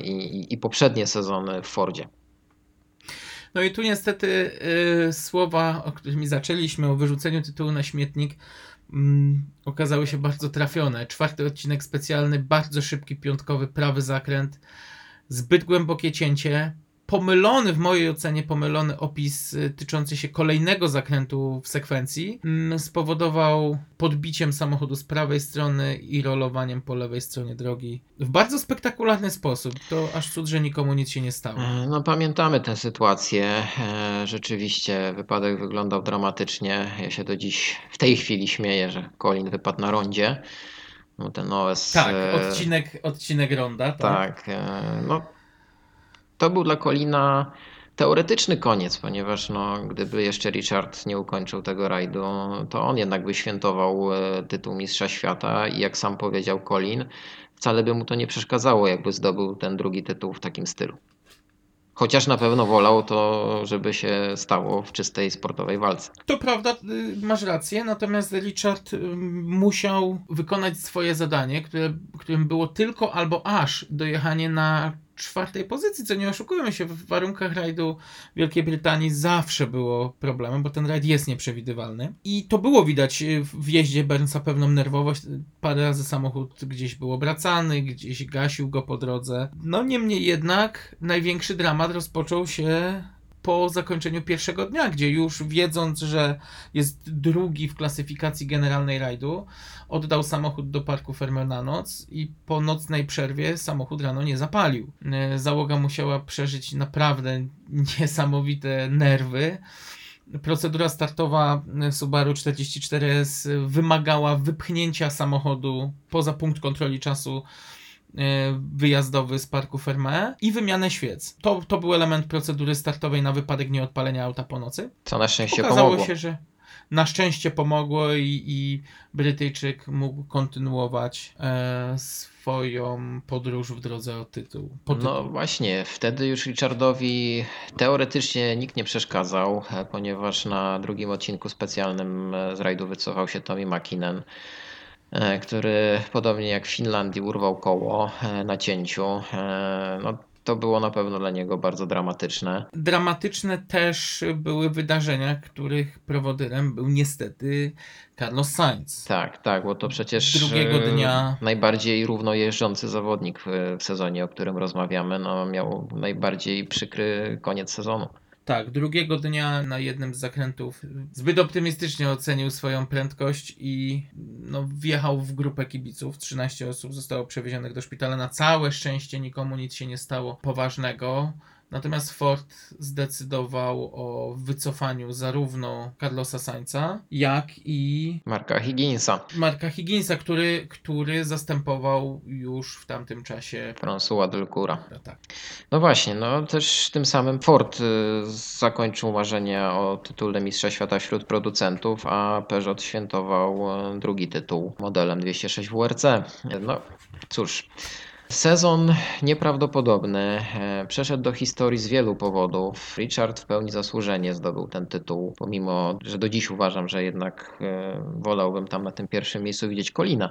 i, i- i poprzednie sezony w Fordzie. No i tu niestety y, słowa, o którymi zaczęliśmy, o wyrzuceniu tytułu na śmietnik, mm, okazały się bardzo trafione. Czwarty odcinek specjalny, bardzo szybki, piątkowy, prawy zakręt, zbyt głębokie cięcie, pomylony, w mojej ocenie pomylony opis y, tyczący się kolejnego zakrętu w sekwencji mm, spowodował podbiciem samochodu z prawej strony i rolowaniem po lewej stronie drogi w bardzo spektakularny sposób. To aż cud, że nikomu nic się nie stało. E, No pamiętamy tę sytuację. E, Rzeczywiście wypadek wyglądał dramatycznie. Ja się do dziś w tej chwili śmieję, że Colin wypadł na rondzie. No ten OS. Tak, e, odcinek, odcinek ronda. Tak. Tak, e, no to był dla Colina teoretyczny koniec, ponieważ no, gdyby jeszcze Richard nie ukończył tego rajdu, to on jednak by świętował e, tytuł Mistrza Świata i jak sam powiedział Colin, wcale by mu to nie przeszkadzało, jakby zdobył ten drugi tytuł w takim stylu. Chociaż na pewno wolał to, żeby się stało w czystej sportowej walce. To prawda, y, masz rację, natomiast Richard y, musiał wykonać swoje zadanie, które, którym było tylko albo aż dojechanie na czwartej pozycji, co nie oszukujmy się, w warunkach rajdu Wielkiej Brytanii zawsze było problemem, bo ten rajd jest nieprzewidywalny. I to było widać w jeździe Burnsa pewną nerwowość. Parę razy samochód gdzieś był obracany, gdzieś gasił go po drodze. No niemniej jednak największy dramat rozpoczął się po zakończeniu pierwszego dnia, gdzie już wiedząc, że jest drugi w klasyfikacji generalnej rajdu, oddał samochód do parku Fermer na noc i po nocnej przerwie samochód rano nie zapalił. E, Załoga musiała przeżyć naprawdę niesamowite nerwy. Procedura startowa e, Subaru 44S wymagała wypchnięcia samochodu poza punkt kontroli czasu wyjazdowy z parku Ferme i wymianę świec. To, to był element procedury startowej na wypadek nieodpalenia auta po nocy. Co na szczęście Okazało pomogło. się, że na szczęście pomogło i, i Brytyjczyk mógł kontynuować e, swoją podróż w drodze o tytuł. Po tytuł. No właśnie, wtedy już Richardowi teoretycznie nikt nie przeszkadzał, e, ponieważ na drugim odcinku specjalnym e, z rajdu wycofał się Tommy McKinnon. E, który podobnie jak w Finlandii urwał koło e, na cięciu. E, No, to było na pewno dla niego bardzo dramatyczne. Dramatyczne też były wydarzenia, których prowodyrem był niestety Carlos Sainz. Tak, tak, bo to przecież Drugiego dnia- najbardziej równo jeżdżący zawodnik w, w sezonie, o którym rozmawiamy, no, miał najbardziej przykry koniec sezonu. Tak, drugiego dnia na jednym z zakrętów zbyt optymistycznie ocenił swoją prędkość i no, wjechał w grupę kibiców. 13 osób zostało przewiezionych do szpitala. Na całe szczęście nikomu nic się nie stało poważnego. Natomiast Ford zdecydował o wycofaniu zarówno Carlosa Sainza, jak i Marka Higginsa, Marka Higginsa, który, który zastępował już w tamtym czasie. François Delcoura. Tak. No właśnie, no też tym samym Ford y, zakończył marzenia o tytule Mistrza Świata wśród producentów, a Peugeot świętował y, drugi tytuł modelem 206 WRC. No cóż, sezon nieprawdopodobny. e, Przeszedł do historii z wielu powodów. Richard w pełni zasłużenie zdobył ten tytuł, pomimo, że do dziś uważam, że jednak e, wolałbym tam na tym pierwszym miejscu widzieć Kolina.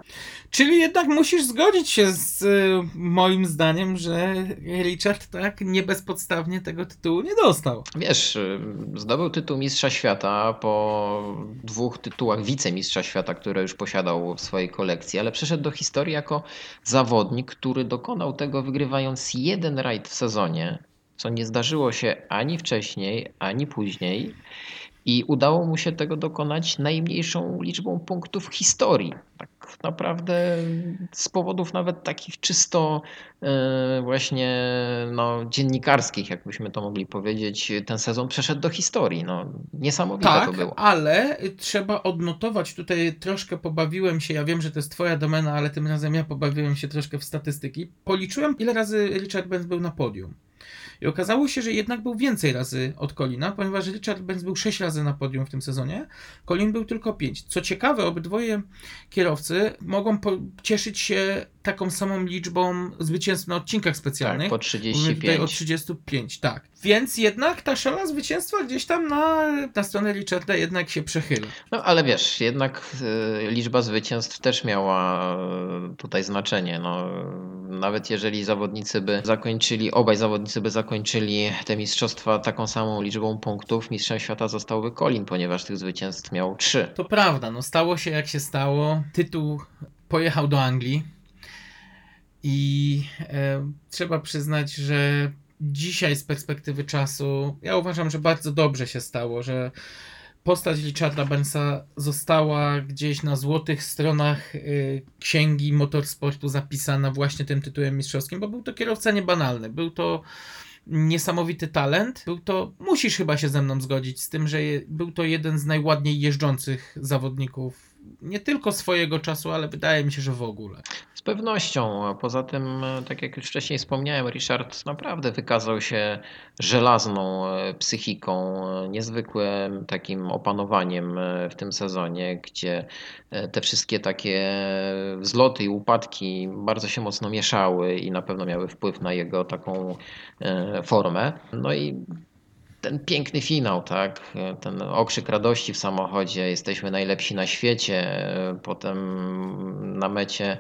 Czyli jednak musisz zgodzić się z y, moim zdaniem, że Richard tak nie bezpodstawnie tego tytułu nie dostał. Wiesz, zdobył tytuł Mistrza Świata po dwóch tytułach wicemistrza świata, które już posiadał w swojej kolekcji, ale przeszedł do historii jako zawodnik, który dokonał tego wygrywając jeden rajd w sezonie, co nie zdarzyło się ani wcześniej, ani później. I udało mu się tego dokonać najmniejszą liczbą punktów w historii. Tak naprawdę z powodów nawet takich czysto e, właśnie no, dziennikarskich, jakbyśmy to mogli powiedzieć, ten sezon przeszedł do historii. No, niesamowite to Tak, było. ale trzeba odnotować, tutaj troszkę pobawiłem się, ja wiem, że to jest twoja domena, ale tym razem ja pobawiłem się troszkę w statystyki. Policzyłem, ile razy Richard Benz był na podium. I okazało się, że jednak był więcej razy od Colina, ponieważ Richard Benz był 6 razy na podium w tym sezonie, Colin był tylko 5. Co ciekawe, obydwoje kierowcy mogą cieszyć się taką samą liczbą zwycięstw na odcinkach specjalnych. Tak, po Mówimy tutaj o 35. 35, tak. Więc jednak ta szala zwycięstwa gdzieś tam na, na stronę Richarda jednak się przechyla. No ale wiesz, jednak e, liczba zwycięstw też miała e, tutaj znaczenie. No, nawet jeżeli zawodnicy by zakończyli, obaj zawodnicy by zakończyli te mistrzostwa taką samą liczbą punktów, mistrzem świata zostałby Colin, ponieważ tych zwycięstw miał trzy. To prawda, no stało się jak się stało. Tytuł pojechał do Anglii i e, trzeba przyznać, że dzisiaj z perspektywy czasu ja uważam, że bardzo dobrze się stało, że postać Richarda Bensa została gdzieś na złotych stronach y, księgi motorsportu zapisana właśnie tym tytułem mistrzowskim, bo był to kierowca niebanalny, był to niesamowity talent, był to, musisz chyba się ze mną zgodzić z tym, że je, był to jeden z najładniej jeżdżących zawodników, nie tylko swojego czasu, ale wydaje mi się, że w ogóle. Pewnością. Poza tym, e, tak jak już wcześniej wspomniałem, Richard naprawdę wykazał się żelazną e, psychiką, e, niezwykłym takim opanowaniem w tym sezonie, gdzie te wszystkie takie wzloty i upadki bardzo się mocno mieszały i na pewno miały wpływ na jego taką formę. No i ten piękny finał, tak? Ten okrzyk radości w samochodzie, jesteśmy najlepsi na świecie. Potem na mecie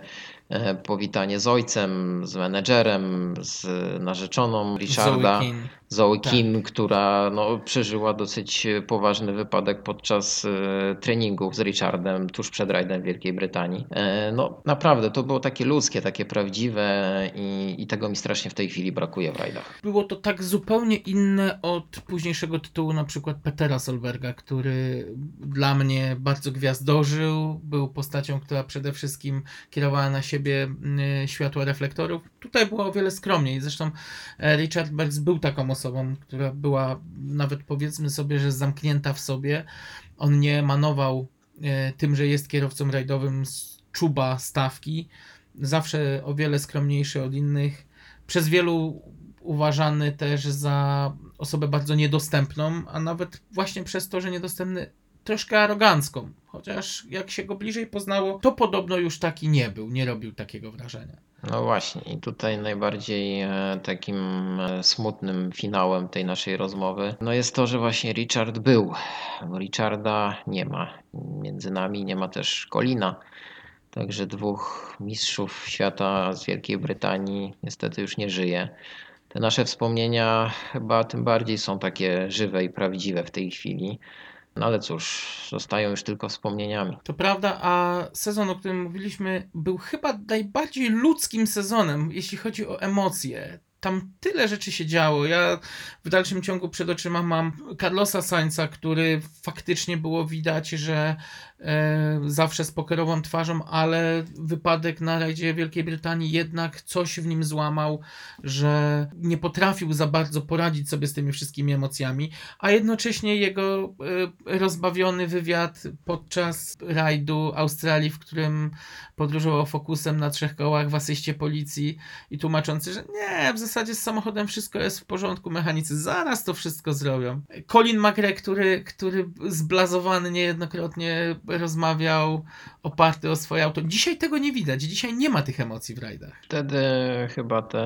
powitanie z ojcem, z menedżerem, z narzeczoną Richarda. Zoe Keane. Zoe Tak. Keane, która no, przeżyła dosyć poważny wypadek podczas e, treningów z Richardem tuż przed rajdem w Wielkiej Brytanii. E, no naprawdę, to było takie ludzkie, takie prawdziwe i, i tego mi strasznie w tej chwili brakuje w rajdach. Było to tak zupełnie inne od późniejszego tytułu, na przykład Petera Solberga, który dla mnie bardzo gwiazdożył, był postacią, która przede wszystkim kierowała na siebie światło reflektorów. Tutaj było o wiele skromniej. Zresztą e, Richard Bergs był taką osobą, która była nawet powiedzmy sobie, że zamknięta w sobie. On nie manował e, tym, że jest kierowcą rajdowym z czuba stawki. Zawsze o wiele skromniejszy od innych. Przez wielu uważany też za osobę bardzo niedostępną, a nawet właśnie przez to, że niedostępny, troszkę arogancką. Chociaż jak się go bliżej poznało, to podobno już taki nie był, nie robił takiego wrażenia. No właśnie, i tutaj najbardziej e, takim e, smutnym finałem tej naszej rozmowy no jest to, że właśnie Richard był, Richarda nie ma między nami, nie ma też Colina. Także dwóch mistrzów świata z Wielkiej Brytanii niestety już nie żyje. Te nasze wspomnienia chyba tym bardziej są takie żywe i prawdziwe w tej chwili. No ale cóż, zostają już tylko wspomnieniami. To prawda, a sezon, o którym mówiliśmy, był chyba najbardziej ludzkim sezonem, jeśli chodzi o emocje. Tam tyle rzeczy się działo. Ja w dalszym ciągu przed oczyma mam Carlosa Sainza, który faktycznie było widać, że zawsze z pokerową twarzą, ale wypadek na rajdzie Wielkiej Brytanii jednak coś w nim złamał, że nie potrafił za bardzo poradzić sobie z tymi wszystkimi emocjami, a jednocześnie jego e, rozbawiony wywiad podczas rajdu Australii, w którym podróżował fokusem na trzech kołach w asyście policji i tłumaczący, że nie, w zasadzie z samochodem wszystko jest w porządku, mechanicy zaraz to wszystko zrobią. Colin McRae, który, który zblazowany niejednokrotnie rozmawiał oparty o swoje auto. Dzisiaj tego nie widać, dzisiaj nie ma tych emocji w rajdach. Wtedy chyba te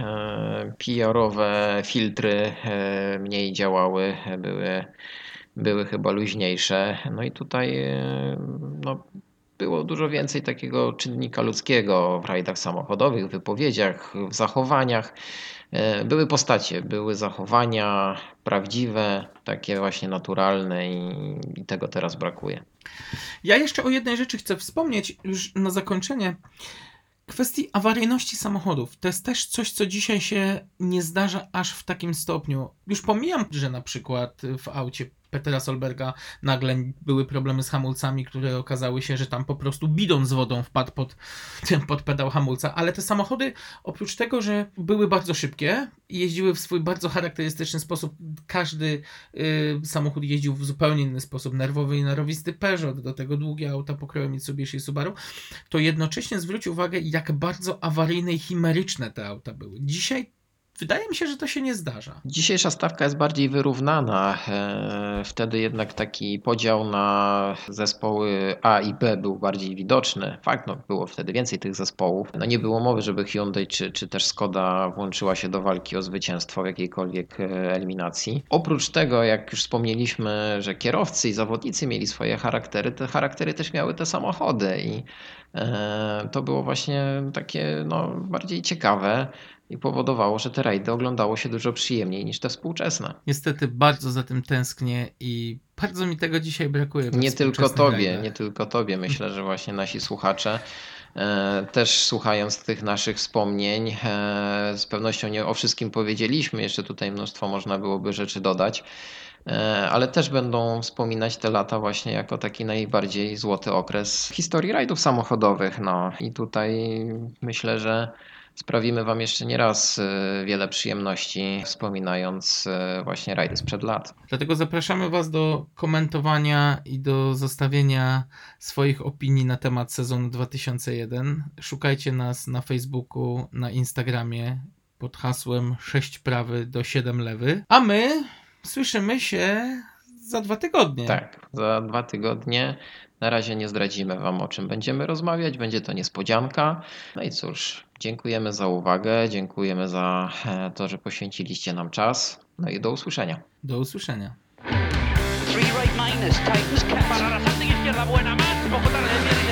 e, PR-owe filtry e, mniej działały, były, były chyba luźniejsze. No i tutaj e, no, było dużo więcej takiego czynnika ludzkiego w rajdach samochodowych, w wypowiedziach, w zachowaniach. E, Były postacie, były zachowania prawdziwe, takie właśnie naturalne i, i tego teraz brakuje. Ja jeszcze o jednej rzeczy chcę wspomnieć już na zakończenie. Kwestii awaryjności samochodów. To jest też coś, co dzisiaj się nie zdarza aż w takim stopniu. Już pomijam, że na przykład w aucie Petera Solberga nagle były problemy z hamulcami, które okazały się, że tam po prostu bidon z wodą wpadł pod, pod pedał hamulca, ale te samochody oprócz tego, że były bardzo szybkie jeździły w swój bardzo charakterystyczny sposób, każdy y, samochód jeździł w zupełnie inny sposób, nerwowy i nerwowisty Peugeot, do tego długie auta pokroju Mitsubishi i Subaru, to jednocześnie zwróć uwagę, jak bardzo awaryjne i chimeryczne te auta były. Dzisiaj wydaje mi się, że to się nie zdarza. Dzisiejsza stawka jest bardziej wyrównana. E, Wtedy jednak taki podział na zespoły A i B był bardziej widoczny. Fakt, no, było wtedy więcej tych zespołów. No, nie było mowy, żeby Hyundai czy, czy też Skoda włączyła się do walki o zwycięstwo w jakiejkolwiek e, eliminacji. Oprócz tego, jak już wspomnieliśmy, że kierowcy i zawodnicy mieli swoje charaktery, te charaktery też miały te samochody i e, to było właśnie takie no, bardziej ciekawe i powodowało, że te rajdy oglądało się dużo przyjemniej niż te współczesne. Niestety bardzo za tym tęsknię i bardzo mi tego dzisiaj brakuje. Nie tylko tobie, rajdach. nie tylko tobie. Myślę, że właśnie nasi słuchacze e, też słuchając tych naszych wspomnień, e, z pewnością nie o wszystkim powiedzieliśmy, jeszcze tutaj mnóstwo można byłoby rzeczy dodać, e, ale też będą wspominać te lata właśnie jako taki najbardziej złoty okres historii rajdów samochodowych. No i tutaj myślę, że sprawimy Wam jeszcze nie raz e, wiele przyjemności, wspominając e, właśnie rajdy sprzed lat. Dlatego zapraszamy Was do komentowania i do zostawienia swoich opinii na temat sezonu 2001. Szukajcie nas na Facebooku, na Instagramie pod hasłem 6 prawy do 7 lewy. A my słyszymy się za dwa tygodnie. Tak, za dwa tygodnie. Na razie nie zdradzimy Wam, o czym będziemy rozmawiać. Będzie to niespodzianka. No i cóż, dziękujemy za uwagę, dziękujemy za e, to, że poświęciliście nam czas. No i do usłyszenia. Do usłyszenia. Three right minus, cap. Para la izquierda, buena más. Poco tarde, viene